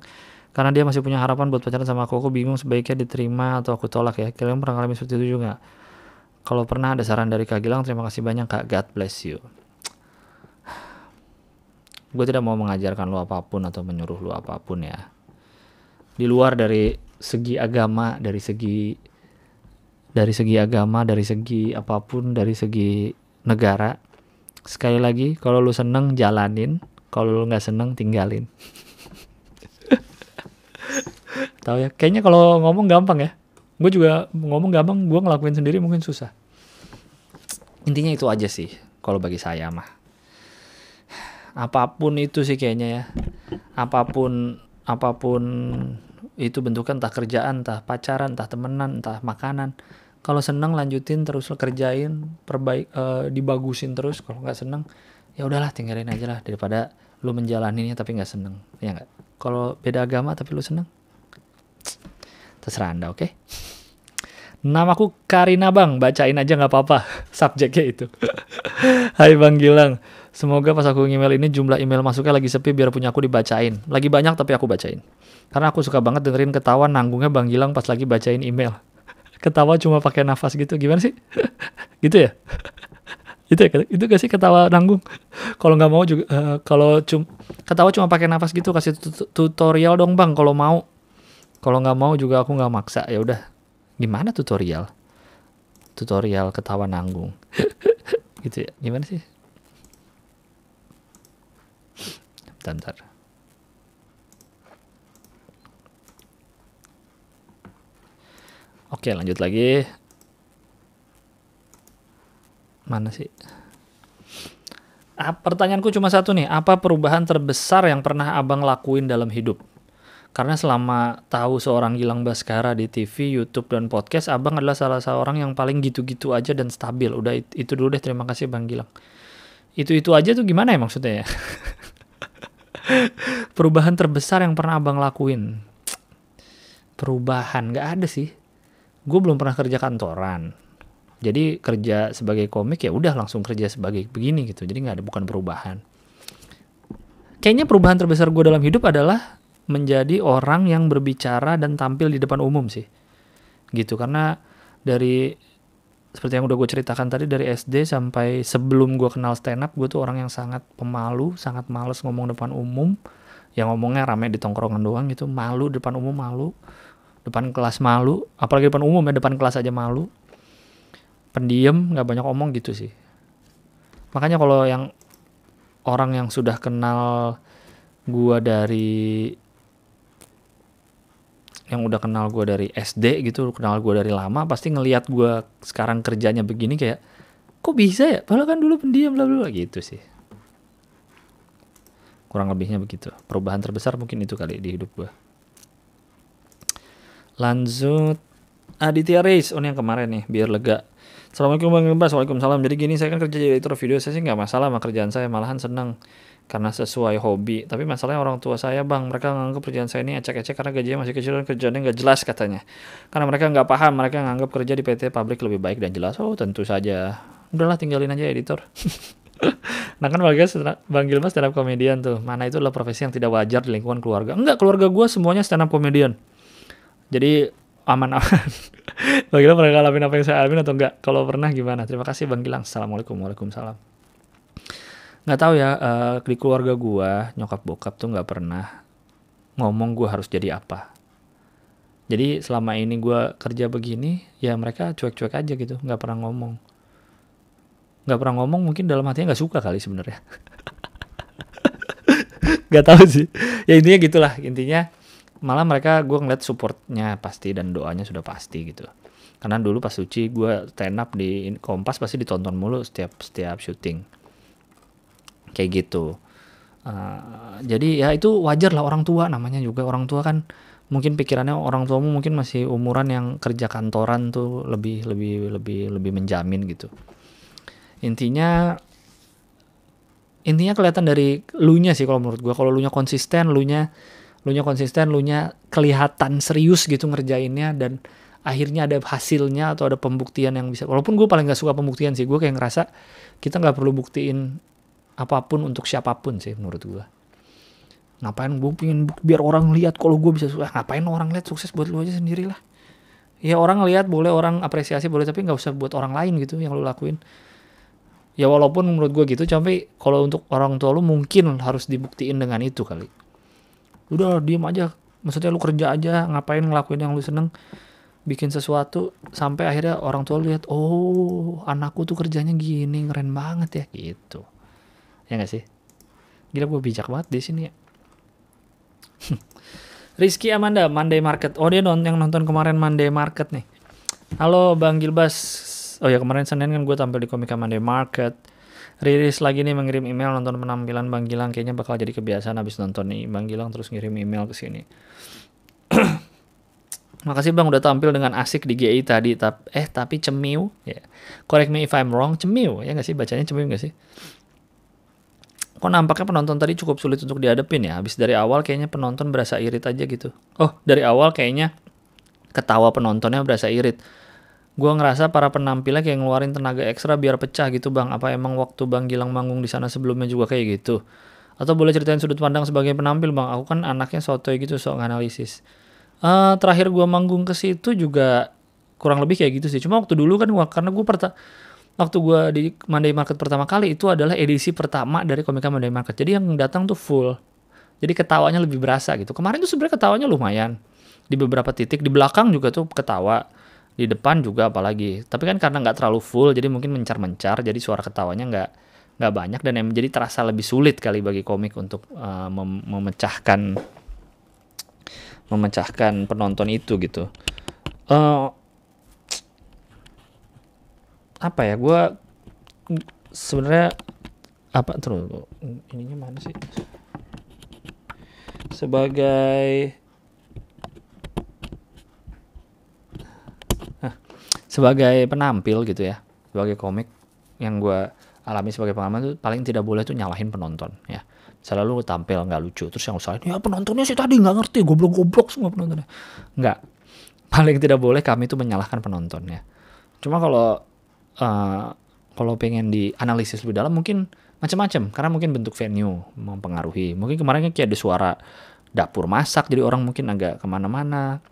karena dia masih punya harapan buat pacaran sama aku aku bingung sebaiknya diterima atau aku tolak ya. Kalian pernah ngalamin seperti itu juga kalau pernah ada saran dari Kak Gilang. Terima kasih banyak Kak. God bless you. Gue tidak mau mengajarkan lu apa pun atau menyuruh lu apa pun ya. Di luar dari segi agama dari segi dari segi agama dari segi apa pun dari segi negara sekali lagi kalau lu seneng jalanin. Kalau lu nggak seneng tinggalin tahu ya. Kayaknya kalau ngomong gampang ya. Gue juga ngomong gampang gue ngelakuin sendiri mungkin susah. Intinya itu aja sih kalau bagi saya mah. Apa pun itu sih kayaknya ya. Apa pun apa pun itu bentuknya entah kerjaan entah pacaran entah temenan entah makanan. Kalau seneng lanjutin terus kerjain perbaik uh, dibagusin terus. Kalau nggak seneng ya udahlah tinggalin aja lah. Daripada lu menjalaninya tapi nggak seneng. Ya nggak kalau beda agama tapi lu seneng terserah anda oke okay? Namaku Karina Bang, bacain aja nggak apa-apa [LAUGHS] subjeknya itu. Hai Bang Gilang, semoga pas aku email ini jumlah email masuknya lagi sepi biar punya aku dibacain. Lagi banyak tapi aku bacain. Karena aku suka banget dengerin ketawa nanggungnya Bang Gilang pas lagi bacain email. [LAUGHS] Ketawa cuma pakai nafas gitu, gimana sih? [LAUGHS] gitu ya? Itu ya itu gak sih ketawa nanggung? [LAUGHS] Kalau nggak mau juga uh, kalau cum ketawa cuma pakai nafas gitu kasih tutorial dong bang kalau mau. Kalau nggak mau juga aku nggak maksa. Ya udah gimana tutorial? Tutorial ketawa nanggung. [LAUGHS] Gitu ya. Gimana sih? Bentar, bentar. Oke lanjut lagi Mana sih? Ah, pertanyaanku cuma satu nih, apa perubahan terbesar yang pernah abang lakuin dalam hidup? Karena selama tahu seorang Gilang Baskara di TV, YouTube, dan podcast, abang adalah salah seorang yang paling gitu-gitu aja dan stabil. Udah itu dulu deh, terima kasih Bang Gilang. Itu-itu aja tuh gimana ya maksudnya ya? [LAUGHS] Perubahan terbesar yang pernah abang lakuin? Perubahan, gak ada sih. Gue belum pernah kerja kantoran. Jadi kerja sebagai komik ya udah langsung kerja sebagai begini gitu. Jadi nggak ada bukan perubahan. Kayaknya perubahan terbesar gue dalam hidup adalah menjadi orang yang berbicara dan tampil di depan umum sih gitu karena dari seperti yang udah gue ceritakan tadi dari SD sampai sebelum gue kenal stand up gue tuh orang yang sangat pemalu sangat males ngomong depan umum yang ngomongnya rame di tongkrongan doang gitu malu depan umum malu depan kelas malu apalagi depan umum ya depan kelas aja malu pendiam nggak banyak omong gitu sih. Makanya kalau yang orang yang sudah kenal gue dari yang udah kenal gue dari SD gitu kenal gue dari lama pasti ngelihat gue sekarang kerjanya begini kayak kok bisa ya? Padahal kan dulu pendiam bla bla gitu sih. Kurang lebihnya begitu. Perubahan terbesar mungkin itu kali di hidup gue lanjut. Aditya Reis oh ini yang kemarin nih biar lega Assalamualaikum Bang Ilbas, Waalaikumsalam. Jadi gini, saya kan kerja jadi editor video, saya sih nggak masalah sama kerjaan saya, malahan seneng karena sesuai hobi. Tapi masalahnya orang tua saya bang, mereka nganggap kerjaan saya ini ecek-ecek karena gajinya masih kecil dan kerjaannya nggak jelas katanya. Karena mereka nggak paham, mereka nganggap kerja di PT Pabrik lebih baik dan jelas. Oh tentu saja. Udahlah tinggalin aja editor. [LAUGHS] nah kan bang Bang Gilbas stand up komedian tuh. Mana itu adalah profesi yang tidak wajar di lingkungan keluarga. Enggak, keluarga gue semuanya stand up komedian. Jadi aman-aman. [LAUGHS] Bang Gilang pernah ngalamin apa yang saya alami atau enggak? Kalau pernah gimana? Terima kasih Bang Gilang. Assalamualaikum. Waalaikumsalam. Nggak tahu ya, uh, di keluarga gua, nyokap bokap tuh nggak pernah ngomong gua harus jadi apa. Jadi selama ini gua kerja begini, ya mereka cuek-cuek aja gitu, nggak pernah ngomong. Nggak pernah ngomong mungkin dalam hatinya nggak suka kali sebenarnya. [LAUGHS] nggak tahu sih. Ya intinya gitulah, intinya malah mereka gue ngeliat supportnya pasti dan doanya sudah pasti gitu. Karena dulu pas suci gue stand up di Kompas pasti ditonton mulu setiap setiap syuting. Kayak gitu. Uh, jadi ya itu wajar lah orang tua namanya juga. Orang tua kan mungkin pikirannya orang tuamu mungkin masih umuran yang kerja kantoran tuh lebih lebih lebih lebih menjamin gitu. Intinya intinya kelihatan dari lu nya sih kalau menurut gue kalau lu nya konsisten lu nya lu nya konsisten lu nya kelihatan serius gitu ngerjainnya dan akhirnya ada hasilnya atau ada pembuktian yang bisa. Walaupun gue paling gak suka pembuktian sih gue kayak ngerasa kita nggak perlu buktiin apa pun untuk siapa pun sih menurut gue ngapain gue pingin biar orang lihat kalau gue bisa sukses ngapain orang lihat sukses buat lu aja sendiri lah ya orang lihat boleh orang apresiasi boleh tapi nggak usah buat orang lain gitu yang lu lakuin. Ya walaupun menurut gue gitu tapi kalau untuk orang tua lu mungkin harus dibuktiin dengan itu kali udah diem aja. Maksudnya lu kerja aja ngapain ngelakuin yang lu seneng? Bikin sesuatu sampai akhirnya orang tua lihat oh anakku tuh kerjanya gini keren banget ya. Gitu. Ya gak sih? Gila gue bijak banget di sini ya. [LAUGHS] Rizky Amanda Monday Market. Oh dia nonton yang nonton kemarin Monday Market nih. Halo Bang Gilbas. Oh ya kemarin Senin kan gue tampil di Komika Monday Market rilis lagi nih mengirim email nonton penampilan Bang Gilang kayaknya bakal jadi kebiasaan habis nonton nih Bang Gilang terus ngirim email ke sini. [CLEARS THROAT] Makasih Bang udah tampil dengan asik di GI tadi tap eh tapi cemiu ya. Yeah. Correct me if I'm wrong, cemiu ya nggak sih bacanya cemiu nggak sih? Kok nampaknya penonton tadi cukup sulit untuk dihadapin ya. Habis dari awal kayaknya penonton berasa irit aja gitu. Oh, dari awal kayaknya ketawa penontonnya berasa irit gue ngerasa para penampilnya kayak ngeluarin tenaga ekstra biar pecah gitu bang. Apa emang waktu bang Gilang manggung di sana sebelumnya juga kayak gitu? Atau boleh ceritain sudut pandang sebagai penampil bang? Aku kan anaknya sotoy gitu sok analisis uh, terakhir gue manggung ke situ juga kurang lebih kayak gitu sih. Cuma waktu dulu kan gua, karena gue perta waktu gue di Monday Market pertama kali itu adalah edisi pertama dari komika Monday Market. Jadi yang datang tuh full. Jadi ketawanya lebih berasa gitu. Kemarin tuh sebenarnya ketawanya lumayan. Di beberapa titik. Di belakang juga tuh ketawa di depan juga apalagi. Tapi kan karena nggak terlalu full jadi mungkin mencar-mencar jadi suara ketawanya nggak nggak banyak dan yang menjadi terasa lebih sulit kali bagi komik untuk uh, mem memecahkan memecahkan penonton itu gitu. Uh, apa ya gue sebenarnya apa terus ininya mana sih? Sebagai sebagai penampil gitu ya sebagai komik yang gue alami sebagai pengalaman tuh paling tidak boleh tuh nyalahin penonton ya. Selalu tampil nggak lucu terus yang usah ya penontonnya sih tadi nggak ngerti goblok-goblok semua penontonnya. Nggak. [LAUGHS] Paling tidak boleh kami tuh menyalahkan penonton ya. Cuma kalau uh, kalau pengen dianalisis lebih dalam mungkin macam-macam karena mungkin bentuk venue mempengaruhi. Mungkin kemarin kan kayak ada suara dapur masak jadi orang mungkin agak ke mana-mana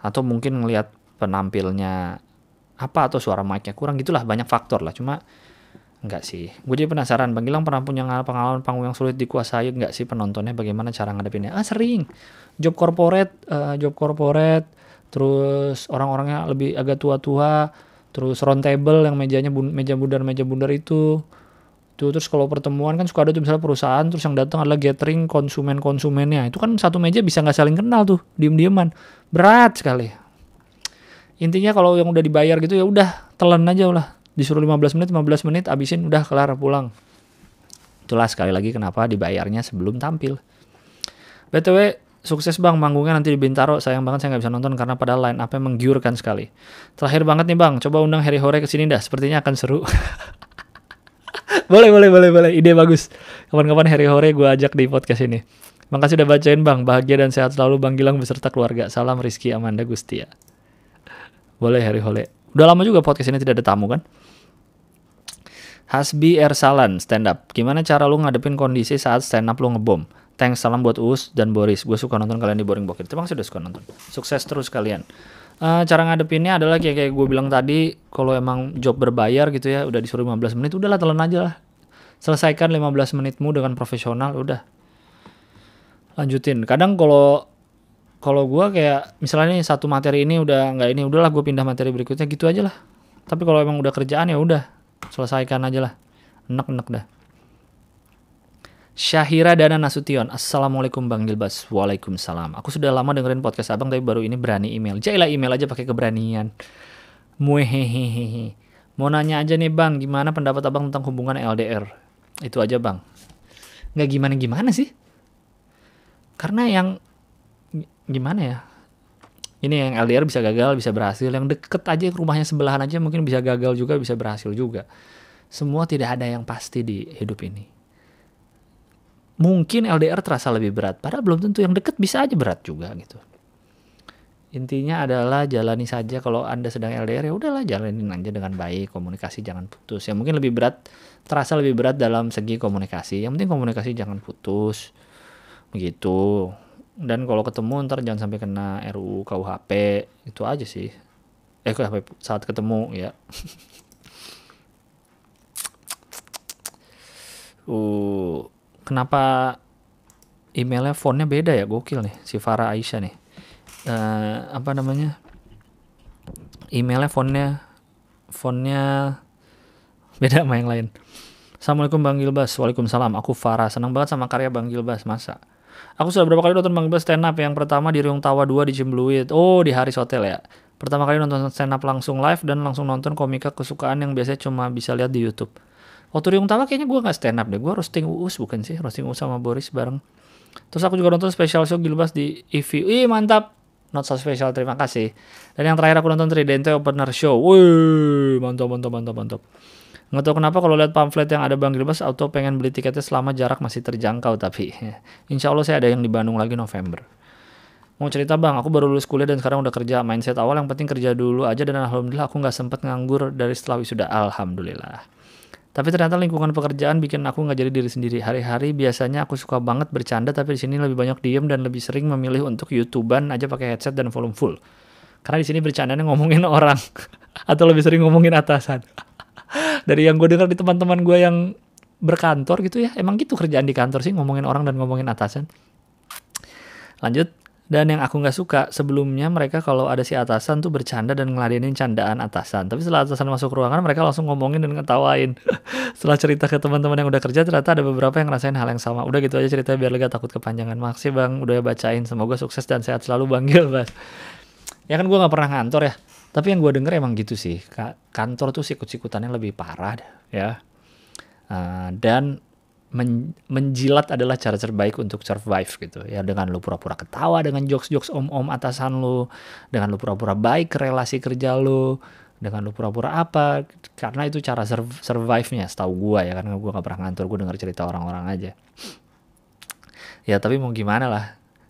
atau mungkin ngelihat penampilnya apa atau suara mic-nya kurang gitulah banyak faktor lah. Cuma enggak sih. Gue jadi penasaran Bang Gilang pernah punya pengalaman panggung yang sulit dikuasai enggak sih penontonnya? Bagaimana cara ngadepinnya? Ah sering. Job corporate uh, job corporate terus orang-orangnya lebih agak tua-tua terus round table yang mejanya bun meja bundar meja bundar itu. Tuh terus kalau pertemuan kan suka ada tuh misalnya perusahaan terus yang datang adalah gathering konsumen konsumennya itu kan satu meja bisa nggak saling kenal tuh diem dieman berat sekali intinya kalau yang udah dibayar gitu ya udah telan aja lah disuruh 15 menit 15 menit abisin udah kelar pulang itulah sekali lagi kenapa dibayarnya sebelum tampil btw Sukses bang, manggungnya nanti di Bintaro. Sayang banget saya nggak bisa nonton karena pada line apa menggiurkan sekali. Terakhir banget nih bang, coba undang Harry Hore ke sini dah. Sepertinya akan seru. [LAUGHS] boleh, boleh, boleh, boleh. Ide bagus. Kapan-kapan Harry Hore gue ajak di podcast ini. Makasih udah bacain bang. Bahagia dan sehat selalu bang Gilang beserta keluarga. Salam Rizky Amanda Gustia. Boleh Harry Hore. Udah lama juga podcast ini tidak ada tamu kan? Hasbi Ersalan, stand up. Gimana cara lu ngadepin kondisi saat stand up lu ngebom? Thanks, salam buat Uus dan Boris. Gue suka nonton kalian di Boring Bokir. Terima kasih udah suka nonton. Sukses terus kalian. Uh, cara ngadepinnya adalah kayak kayak gue bilang tadi, kalau emang job berbayar gitu ya, udah disuruh 15 menit, udahlah telan aja lah. Selesaikan 15 menitmu dengan profesional, udah. Lanjutin. Kadang kalau kalau gue kayak misalnya nih satu materi ini udah nggak ini, udahlah gue pindah materi berikutnya gitu aja lah. Tapi kalau emang udah kerjaan ya udah, selesaikan aja lah. Enak-enak dah. Syahira Dana Nasution Assalamualaikum Bang Gilbas Waalaikumsalam. Aku sudah lama dengerin podcast abang Tapi baru ini berani email. Jailah email aja pakai keberanian. Muehehehe Mau nanya aja nih bang Gimana pendapat abang tentang hubungan LDR Itu aja bang. Nggak gimana-gimana sih. Karena yang Gimana ya ini yang LDR bisa gagal, bisa berhasil. Yang deket aja rumahnya sebelahan aja mungkin bisa gagal juga, bisa berhasil juga. Semua tidak ada yang pasti di hidup ini mungkin LDR terasa lebih berat. Padahal belum tentu yang deket bisa aja berat juga gitu. Intinya adalah jalani saja kalau Anda sedang LDR ya udahlah jalanin aja dengan baik, komunikasi jangan putus. Yang mungkin lebih berat terasa lebih berat dalam segi komunikasi. Yang penting komunikasi jangan putus. Begitu. Dan kalau ketemu ntar jangan sampai kena RUU KUHP. Itu aja sih. Eh KUHP saat ketemu ya. [LAUGHS] uh kenapa emailnya fontnya beda ya? Gokil nih si Farah Aisyah nih. Uh, apa namanya? Emailnya fontnya fontnya beda sama yang lain. Assalamualaikum Bang Gilbas. Waalaikumsalam. Aku Farah. Senang banget sama karya Bang Gilbas. Masa Aku sudah berapa kali nonton Bang Gilbas stand up Yang pertama di Riung Tawa 2 di Cimbluit Oh di Haris Hotel ya Pertama kali nonton stand up langsung live Dan langsung nonton komika kesukaan Yang biasanya cuma bisa lihat di Youtube Waktu Riung Tawa kayaknya gue gak stand up deh. Gue roasting Uus bukan sih? Roasting Uus sama Boris bareng. Terus aku juga nonton special show Gilbas di EV. Ih mantap. Not so special, terima kasih. Dan yang terakhir aku nonton Tridente Opener Show. Wih, mantap, mantap, mantap, mantap. Nggak tahu kenapa kalau lihat pamflet yang ada Bang Gilbas, auto pengen beli tiketnya selama jarak masih terjangkau. Tapi [LAUGHS] insya Allah saya ada yang di Bandung lagi November. Mau cerita bang, aku baru lulus kuliah dan sekarang udah kerja. Mindset awal yang penting kerja dulu aja dan alhamdulillah aku nggak sempet nganggur dari setelah wisuda. Alhamdulillah. Tapi ternyata lingkungan pekerjaan bikin aku nggak jadi diri sendiri. Hari-hari biasanya aku suka banget bercanda, tapi di sini lebih banyak diem dan lebih sering memilih untuk YouTubean aja pakai headset dan volume full. Karena di sini bercandanya ngomongin [LAUGHS] orang atau lebih sering ngomongin atasan. [LAUGHS] Dari yang gue dengar di teman-teman gue yang berkantor gitu ya, emang gitu kerjaan di kantor sih ngomongin orang dan ngomongin atasan. Lanjut, dan yang aku nggak suka, sebelumnya mereka kalau ada si atasan tuh bercanda dan ngeladenin candaan atasan. Tapi setelah atasan masuk ruangan, mereka langsung ngomongin dan ngetawain. [LAUGHS] setelah cerita ke teman-teman yang udah kerja, ternyata ada beberapa yang ngerasain hal yang sama. Udah gitu aja ceritanya biar lega takut kepanjangan. Makasih bang, udah bacain. Semoga sukses dan sehat selalu bang Gilbas. Ya kan gue nggak pernah ngantor ya. Tapi yang gue denger emang gitu sih. Kantor tuh sikut-sikutannya lebih parah ya. Uh, dan men menjilat adalah cara terbaik untuk survive gitu ya dengan lu pura-pura ketawa dengan jokes-jokes om-om atasan lu dengan lu pura-pura baik ke relasi kerja lu dengan lu pura-pura apa karena itu cara survive-nya setahu gua ya karena gua gak pernah ngantor gua denger cerita orang-orang aja ya tapi mau gimana lah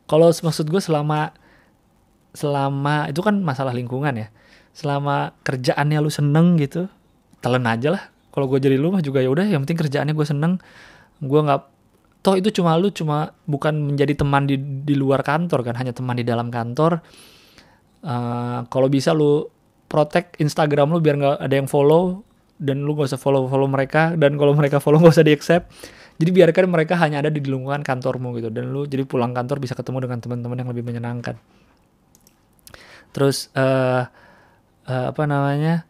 kalau maksud gue selama selama itu kan masalah lingkungan ya selama kerjaannya lu seneng gitu telan aja lah. Kalau gue jadi lu mah juga ya udah yang penting kerjaannya gue seneng. Gue nggak toh itu cuma lu cuma bukan menjadi teman di di luar kantor kan hanya teman di dalam kantor. Uh, kalau bisa lu protect Instagram lu biar nggak ada yang follow dan lu gak usah follow follow mereka. Dan kalau mereka follow gak usah di accept jadi biarkan mereka hanya ada di lingkungan kantormu gitu. Dan lu jadi pulang kantor bisa ketemu dengan teman-teman yang lebih menyenangkan. Terus uh, uh, apa namanya?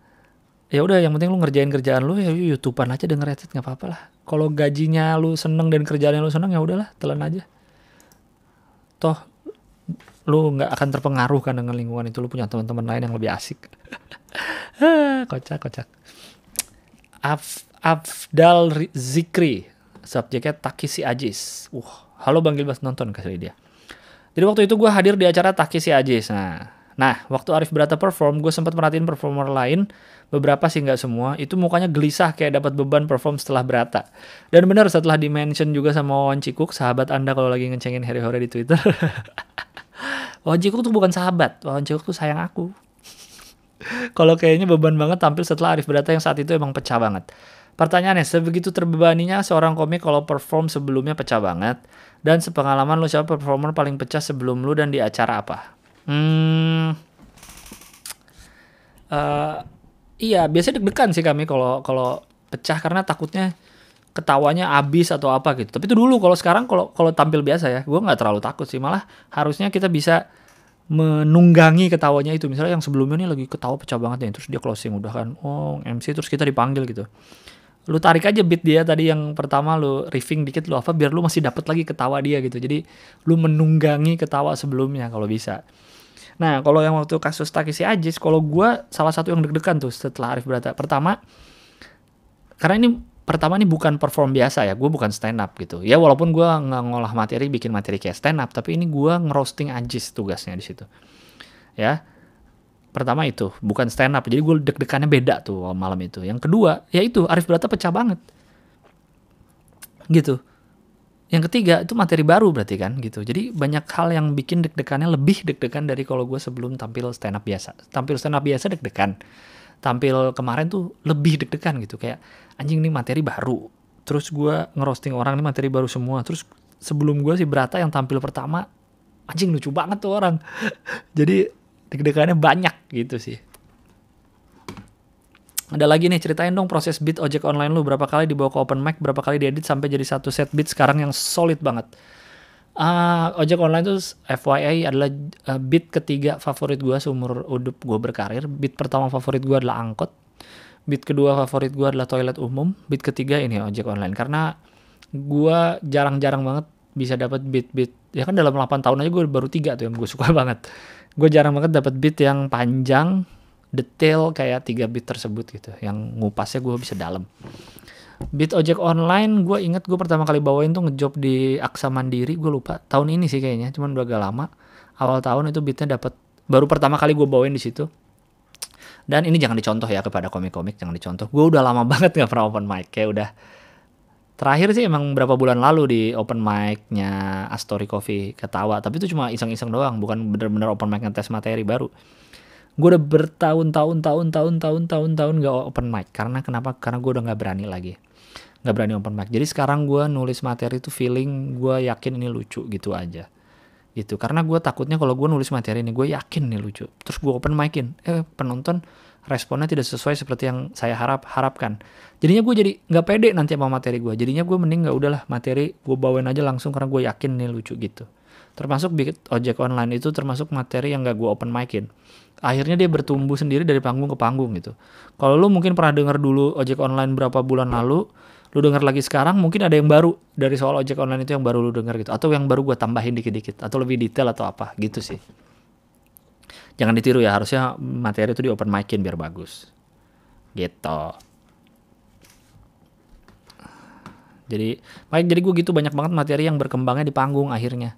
Ya udah yang penting lu ngerjain kerjaan lu ya youtubean aja denger headset nggak apa-apa lah. Kalau gajinya lu seneng dan kerjaannya lu seneng ya udahlah telan aja. Toh lu nggak akan terpengaruh kan dengan lingkungan itu lu punya teman-teman lain yang lebih asik. [LAUGHS] Kocak kocak. Af Afdal Zikri subjeknya Takisi Ajis. Uh halo Bang Gilbas nonton kasih dia. Jadi waktu itu gue hadir di acara Takeshi Ajis. Nah, nah waktu Arif Brata perform, gue sempat merhatiin performer lain, beberapa sih nggak semua, itu mukanya gelisah kayak dapat beban perform setelah Brata. Dan benar setelah di-mention juga sama Wawan Cikuk, sahabat anda kalau lagi ngecengin Harry Hore di Twitter. [LAUGHS] Wawan Cikuk tuh bukan sahabat, Wawan Cikuk tuh sayang aku. [LAUGHS] kalau kayaknya beban banget tampil setelah Arif Brata yang saat itu emang pecah banget. Pertanyaannya, sebegitu terbebaninya seorang komik kalau perform sebelumnya pecah banget? Dan sepengalaman lu siapa performer paling pecah sebelum lu dan di acara apa? Uh, iya biasanya deg-degan sih kami kalau kalau pecah karena takutnya ketawanya abis atau apa gitu. Tapi itu dulu kalau sekarang kalau kalau tampil biasa ya, gue nggak terlalu takut sih. Malah harusnya kita bisa menunggangi ketawanya itu. Misalnya yang sebelumnya nih lagi ketawa pecah banget nih, terus dia closing udah kan, oh MC terus kita dipanggil gitu lu tarik aja beat dia tadi yang pertama lu riffing dikit lu apa biar lu masih dapat lagi ketawa dia gitu jadi lu menunggangi ketawa sebelumnya kalau bisa nah kalau yang waktu kasus Takeshi Ajis kalau gue salah satu yang deg-degan tuh setelah Arif Brata pertama karena ini pertama ini bukan perform biasa ya gue bukan stand up gitu ya walaupun gue nggak ngolah materi bikin materi kayak stand up tapi ini gue ngerosting Ajis tugasnya di situ ya Pertama itu, bukan stand up. Jadi gue deg-degannya beda tuh malam itu. Yang kedua, ya itu Arif Brata pecah banget. Gitu. Yang ketiga itu materi baru berarti kan gitu. Jadi banyak hal yang bikin deg-degannya lebih deg-degan dari kalau gue sebelum tampil stand up biasa. Tampil stand up biasa deg-degan. Tampil kemarin tuh lebih deg-degan gitu. Kayak anjing nih materi baru. Terus gue ngerosting orang nih materi baru semua. Terus sebelum gue si Brata yang tampil pertama anjing lucu banget tuh orang. [LAUGHS] Jadi deg-degannya banyak gitu sih ada lagi nih ceritain dong proses beat ojek online lu. Berapa kali dibawa ke open mic berapa kali diedit sampai jadi satu set beat sekarang yang solid banget. Uh, ojek online tuh FYI adalah uh, beat ketiga favorit gue seumur hidup gue berkarir. Beat pertama favorit gue adalah angkot. Beat kedua favorit gue adalah toilet umum. Beat ketiga ini ojek online. Karena gue jarang-jarang banget bisa dapat beat beat ya kan dalam 8 tahun aja gue baru tiga tuh yang gue suka [LAUGHS] banget. Gue jarang banget dapat beat yang panjang detail kayak tiga beat tersebut gitu yang ngupasnya gue bisa dalam. Beat ojek online gue inget gue pertama kali bawain tuh ngejob di Aksa Mandiri gue lupa. Tahun ini sih kayaknya cuman udah agak lama. Awal tahun itu beatnya dapat baru pertama kali gue bawain di situ. Dan ini jangan dicontoh ya kepada komik-komik jangan dicontoh. Gue udah lama [LAUGHS] banget nggak pernah open mic kayak udah Terakhir sih emang berapa bulan lalu di open mic-nya Astory Coffee ketawa, tapi itu cuma iseng-iseng doang, bukan bener-bener open mic tes materi baru. Gue udah bertahun-tahun, tahun-tahun, tahun-tahun, tahun gak open mic. Karena kenapa? Karena gue udah gak berani lagi. Gak berani open mic. Jadi sekarang gue nulis materi itu feeling gue yakin ini lucu gitu aja. Gitu. Karena gue takutnya kalau gue nulis materi ini gue yakin ini lucu. Terus gue open micin, eh penonton responnya tidak sesuai seperti yang saya harap harapkan jadinya gue jadi nggak pede nanti sama materi gue jadinya gue mending nggak udahlah materi gue bawain aja langsung karena gue yakin nih lucu gitu termasuk bikin ojek online itu termasuk materi yang gak gue open micin. Akhirnya dia bertumbuh sendiri dari panggung ke panggung gitu. Kalau lu mungkin pernah denger dulu ojek online berapa bulan lalu lu denger lagi sekarang mungkin ada yang baru dari soal ojek online itu yang baru lu denger gitu. Atau yang baru gue tambahin dikit-dikit atau lebih detail atau apa gitu sih. Jangan ditiru ya harusnya materi itu di open micin biar bagus. Gitu. Jadi jadi gue gitu banyak banget materi yang berkembangnya di panggung akhirnya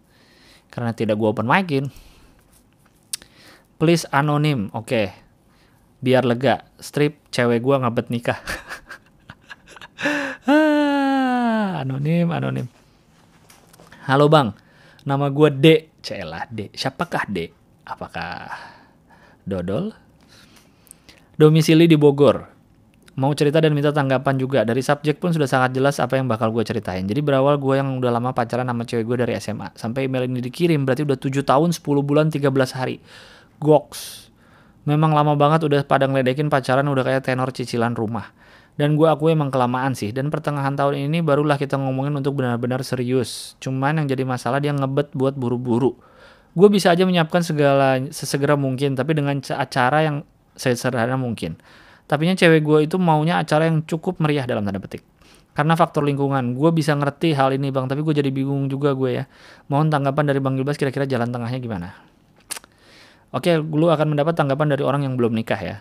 karena tidak gue open micin. Please anonim oke. Okay. biar lega strip cewek gue ngabet nikah. [LAUGHS] Anonim anonim. Halo bang. Nama gue D. Celah D. Siapakah D? Apakah Dodol. Domisili di Bogor. Mau cerita dan minta tanggapan juga. Dari subjek pun sudah sangat jelas apa yang bakal gue ceritain. Jadi berawal gue yang udah lama pacaran sama cewek gue dari SMA. Sampai email ini dikirim berarti udah 7 tahun 10 bulan 13 hari. Goks. Memang lama banget udah pada ngeledekin pacaran udah kayak tenor cicilan rumah. Dan gue aku emang kelamaan sih. Dan pertengahan tahun ini barulah kita ngomongin untuk benar-benar serius. Cuman yang jadi masalah dia ngebet buat buru-buru gue bisa aja menyiapkan segala sesegera mungkin tapi dengan acara yang sederhana mungkin tapi cewek gue itu maunya acara yang cukup meriah dalam tanda petik. Karena faktor lingkungan. Gue bisa ngerti hal ini bang. Tapi gue jadi bingung juga gue ya. Mohon tanggapan dari bang Gilbas kira-kira jalan tengahnya gimana? Oke lu akan mendapat tanggapan dari orang yang belum nikah ya.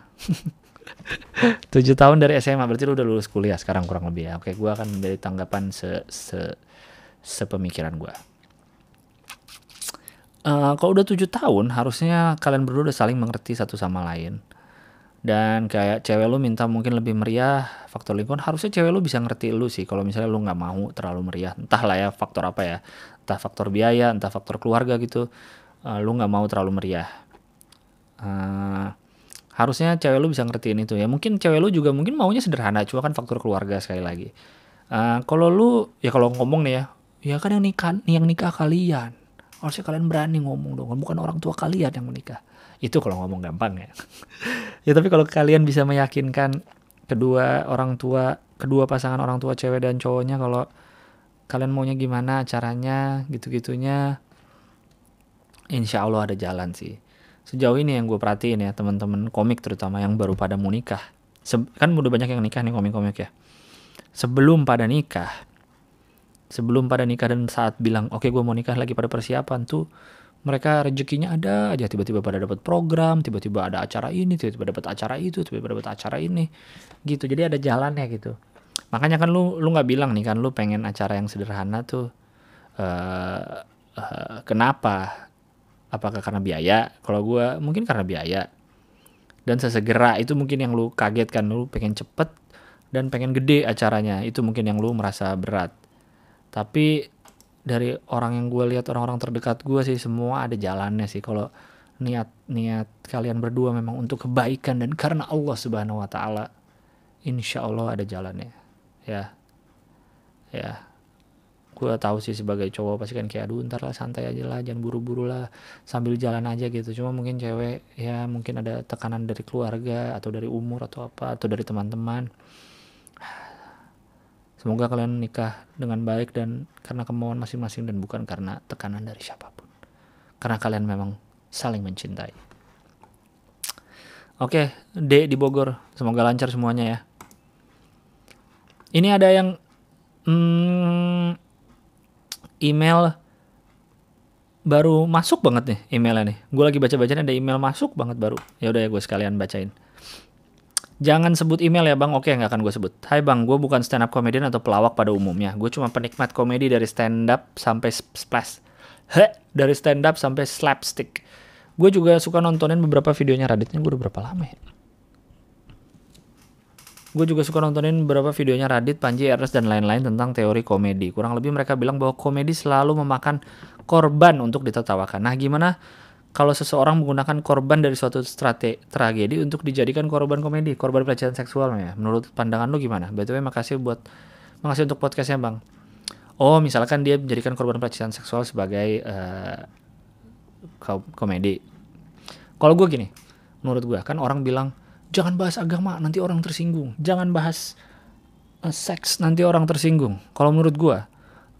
[LAUGHS] Tujuh tahun dari SMA berarti lu udah lulus kuliah sekarang kurang lebih ya. Oke gue akan memberi tanggapan se se sepemikiran gue uh, kalau udah tujuh tahun harusnya kalian berdua udah saling mengerti satu sama lain dan kayak cewek lu minta mungkin lebih meriah faktor lingkungan harusnya cewek lu bisa ngerti lu sih. Kalau misalnya lu nggak mau terlalu meriah entah lah ya faktor apa ya. Entah faktor biaya entah faktor keluarga gitu. Uh, lu nggak mau terlalu meriah. Uh, harusnya cewek lu bisa ngertiin itu ya. Mungkin cewek lu juga mungkin maunya sederhana cuma kan faktor keluarga sekali lagi. Uh, kalau lu ya kalau ngomong nih ya ya kan yang nikah yang nikah kalian. Harusnya kalian berani ngomong dong bukan orang tua kalian yang menikah itu kalau ngomong gampang ya. [LAUGHS] Ya tapi kalau kalian bisa meyakinkan kedua orang tua kedua pasangan orang tua cewek dan cowoknya kalau kalian maunya gimana caranya gitu-gitunya insya Allah ada jalan sih. Sejauh ini yang gue perhatiin ya teman-teman komik terutama yang baru pada mau nikah. Se kan udah banyak yang nikah nih komik-komik ya. Sebelum pada nikah sebelum pada nikah dan saat bilang oke okay, gue mau nikah lagi pada persiapan tuh mereka rezekinya ada aja. Tiba-tiba pada dapat program tiba-tiba ada acara ini tiba-tiba dapat acara itu tiba-tiba dapat acara ini. Gitu. Jadi ada jalannya gitu. Makanya kan lu lu nggak bilang nih kan lu pengen acara yang sederhana tuh uh, uh, kenapa? Apakah karena biaya? Kalau gue mungkin karena biaya. Dan sesegera itu mungkin yang lu kaget kan lu pengen cepet dan pengen gede acaranya. Itu mungkin yang lu merasa berat. Tapi dari orang yang gue lihat orang-orang terdekat gue sih semua ada jalannya sih. Kalau niat niat kalian berdua memang untuk kebaikan dan karena Allah Subhanahu Wa Taala insya Allah ada jalannya. Ya. Ya. Gue tahu sih sebagai cowok pasti kan kayak aduh ntar lah santai aja lah jangan buru-buru lah sambil jalan aja gitu. Cuma mungkin cewek ya mungkin ada tekanan dari keluarga atau dari umur atau apa atau dari teman-teman Semoga kalian nikah dengan baik dan karena kemauan masing-masing dan bukan karena tekanan dari siapa pun. Karena kalian memang saling mencintai. Oke, D di Bogor. Semoga lancar semuanya ya. Ini ada yang hmm, email baru masuk banget nih emailnya nih. Gue lagi baca-bacanya ada email masuk banget baru. Ya udah ya gue sekalian bacain. Jangan sebut email ya bang, oke nggak akan gue sebut. Hai bang, gue bukan stand up comedian atau pelawak pada umumnya. Gue cuma penikmat komedi dari stand up sampai splash. He, dari stand up sampai slapstick. Gue juga suka nontonin beberapa videonya Raditnya, gue udah berapa lama ya? Gue juga suka nontonin beberapa videonya Radit, Panji, Ernest, dan lain-lain tentang teori komedi. Kurang lebih mereka bilang bahwa komedi selalu memakan korban untuk ditertawakan. Nah gimana kalau seseorang menggunakan korban dari suatu strategi tragedi untuk dijadikan korban komedi, korban pelecehan seksual ya. Menurut pandangan lu gimana? By makasih buat makasih untuk podcastnya bang. Oh, misalkan dia menjadikan korban pelecehan seksual sebagai uh, komedi. Kalau gue gini, menurut gue kan orang bilang jangan bahas agama nanti orang tersinggung, jangan bahas uh, seks nanti orang tersinggung. Kalau menurut gue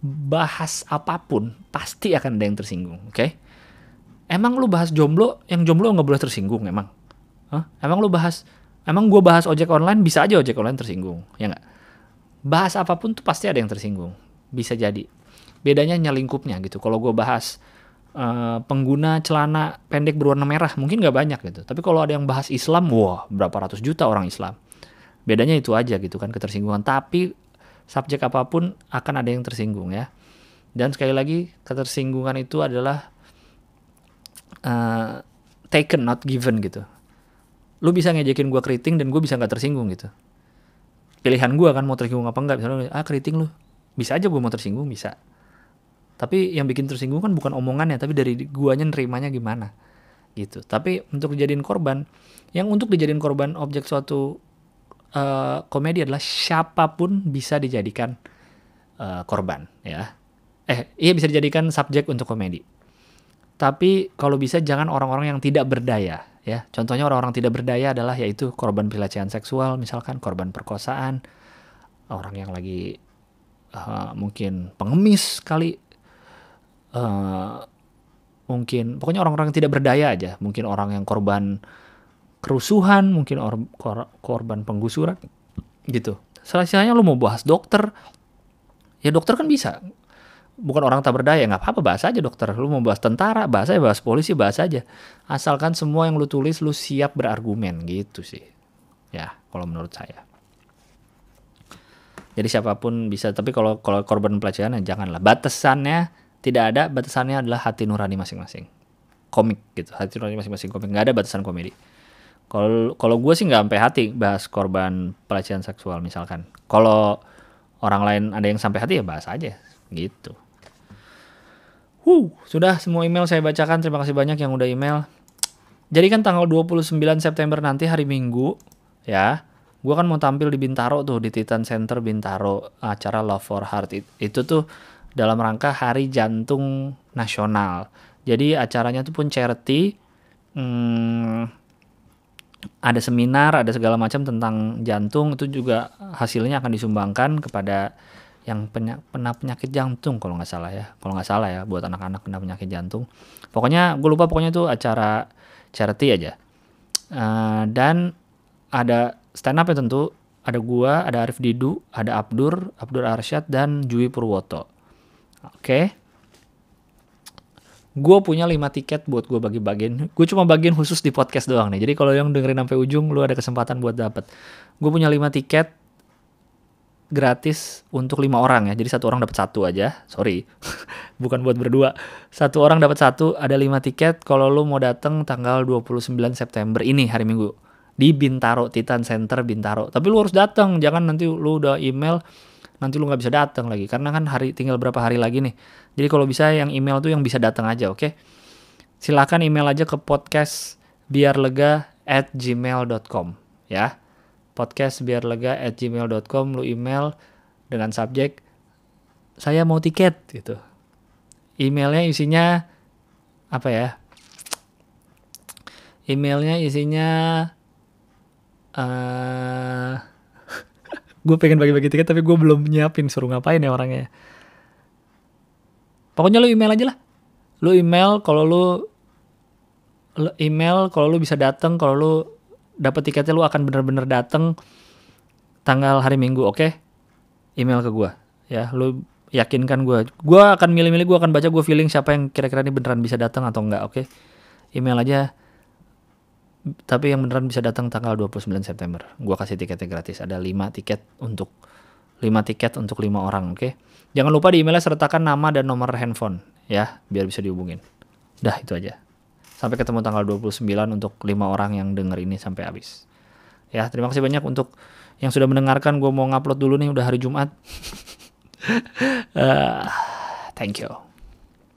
bahas apa pun pasti akan ada yang tersinggung, oke? Okay? Emang lu bahas jomblo, yang jomblo nggak boleh tersinggung emang? Hah? Emang lu bahas, emang gue bahas ojek online bisa aja ojek online tersinggung, ya nggak? Bahas apa pun tuh pasti ada yang tersinggung, bisa jadi. Bedanya nyelingkupnya gitu. Kalau gue bahas uh, pengguna celana pendek berwarna merah, mungkin nggak banyak gitu. Tapi kalau ada yang bahas Islam, wah berapa ratus juta orang Islam. Bedanya itu aja gitu kan ketersinggungan. Tapi subjek apa pun akan ada yang tersinggung ya. Dan sekali lagi ketersinggungan itu adalah uh, taken not given gitu. Lu bisa ngejekin gue keriting dan gue bisa nggak tersinggung gitu. Pilihan gue kan mau tersinggung apa enggak misalnya ah keriting lu. Bisa aja gue mau tersinggung bisa. Tapi yang bikin tersinggung kan bukan omongannya tapi dari guanya nerimanya gimana gitu. Tapi untuk dijadiin korban yang untuk dijadiin korban objek suatu uh, komedi adalah siapa pun bisa dijadikan uh, korban ya. Eh iya bisa dijadikan subjek untuk komedi tapi kalau bisa jangan orang-orang yang tidak berdaya ya. Contohnya orang-orang tidak berdaya adalah yaitu korban pelecehan seksual, misalkan korban perkosaan, orang yang lagi uh, mungkin pengemis kali uh, mungkin pokoknya orang-orang yang tidak berdaya aja, mungkin orang yang korban kerusuhan, mungkin or, kor, korban penggusuran gitu. Selesainya lu mau bahas dokter, ya dokter kan bisa bukan orang tak berdaya nggak apa-apa bahas aja dokter. Lu mau bahas tentara bahas aja bahas polisi bahas aja. Asalkan semua yang lu tulis lu siap berargumen gitu sih. Ya kalau menurut saya. Jadi siapa pun bisa tapi kalau kalau korban pelecehan janganlah. Batasannya tidak ada batasannya adalah hati nurani masing-masing. Komik gitu. Hati nurani masing-masing komik. Nggak ada batasan komedi. Kalau kalau gue sih nggak sampai hati bahas korban pelecehan seksual misalkan. Kalau orang lain ada yang sampai hati ya bahas aja. Gitu Huh, sudah semua email saya bacakan. Terima kasih banyak yang udah email. Jadi kan tanggal 29 September nanti hari Minggu ya. Gua kan mau tampil di Bintaro tuh di Titan Center Bintaro acara Love for Heart itu tuh dalam rangka Hari Jantung Nasional. Jadi acaranya tuh pun charity. Hmm, ada seminar, ada segala macam tentang jantung itu juga hasilnya akan disumbangkan kepada yang penya, pernah penyakit jantung kalau nggak salah ya. Kalau nggak salah ya buat anak-anak kena penyakit jantung. Pokoknya gue lupa pokoknya itu acara charity aja. Uh, dan ada stand up ya tentu. Ada gua ada Arif Didu ada Abdur Abdur Arsyad dan Jui Purwoto. Oke. Okay. gue punya 5 tiket buat gue bagi-bagiin. Gue cuma bagian khusus di podcast doang nih. Jadi kalau yang dengerin sampai ujung lu ada kesempatan buat dapet. Gue punya 5 tiket gratis untuk lima orang ya. Jadi satu orang dapat satu aja. Sorry, [LAUGHS] bukan buat berdua. Satu orang dapat satu. Ada lima tiket. Kalau lu mau datang tanggal 29 September ini hari Minggu di Bintaro Titan Center Bintaro. Tapi lu harus datang. Jangan nanti lu udah email nanti lu nggak bisa datang lagi karena kan hari tinggal berapa hari lagi nih. Jadi kalau bisa yang email tuh yang bisa datang aja, oke? Okay? Silakan email aja ke podcast biar lega at gmail.com ya podcast biar lega at gmail.com lu email dengan subjek saya mau tiket gitu. Emailnya isinya apa ya emailnya isinya [LAUGHS] uh, gue pengen bagi-bagi tiket tapi gue belum nyiapin suruh ngapain ya orangnya. Pokoknya lu email aja lah. Lu email kalau lu, lu email kalau lu bisa datang kalau lu dapat tiketnya lu akan bener-bener dateng tanggal hari Minggu, oke? Okay? Email ke gua ya, lu yakinkan gua. Gua akan milih-milih, gua akan baca, gua feeling siapa yang kira-kira ini beneran bisa datang atau enggak, oke? Okay? Email aja. Tapi yang beneran bisa datang tanggal 29 September. Gua kasih tiketnya gratis. Ada 5 tiket untuk 5 tiket untuk 5 orang, oke? Okay? Jangan lupa di emailnya sertakan nama dan nomor handphone ya, biar bisa dihubungin. Dah itu aja. Sampai ketemu tanggal 29 untuk lima orang yang denger ini sampai habis. Ya, terima kasih banyak untuk yang sudah mendengarkan. Gue mau ngupload dulu nih, udah hari Jumat. uh, [LAUGHS] thank you.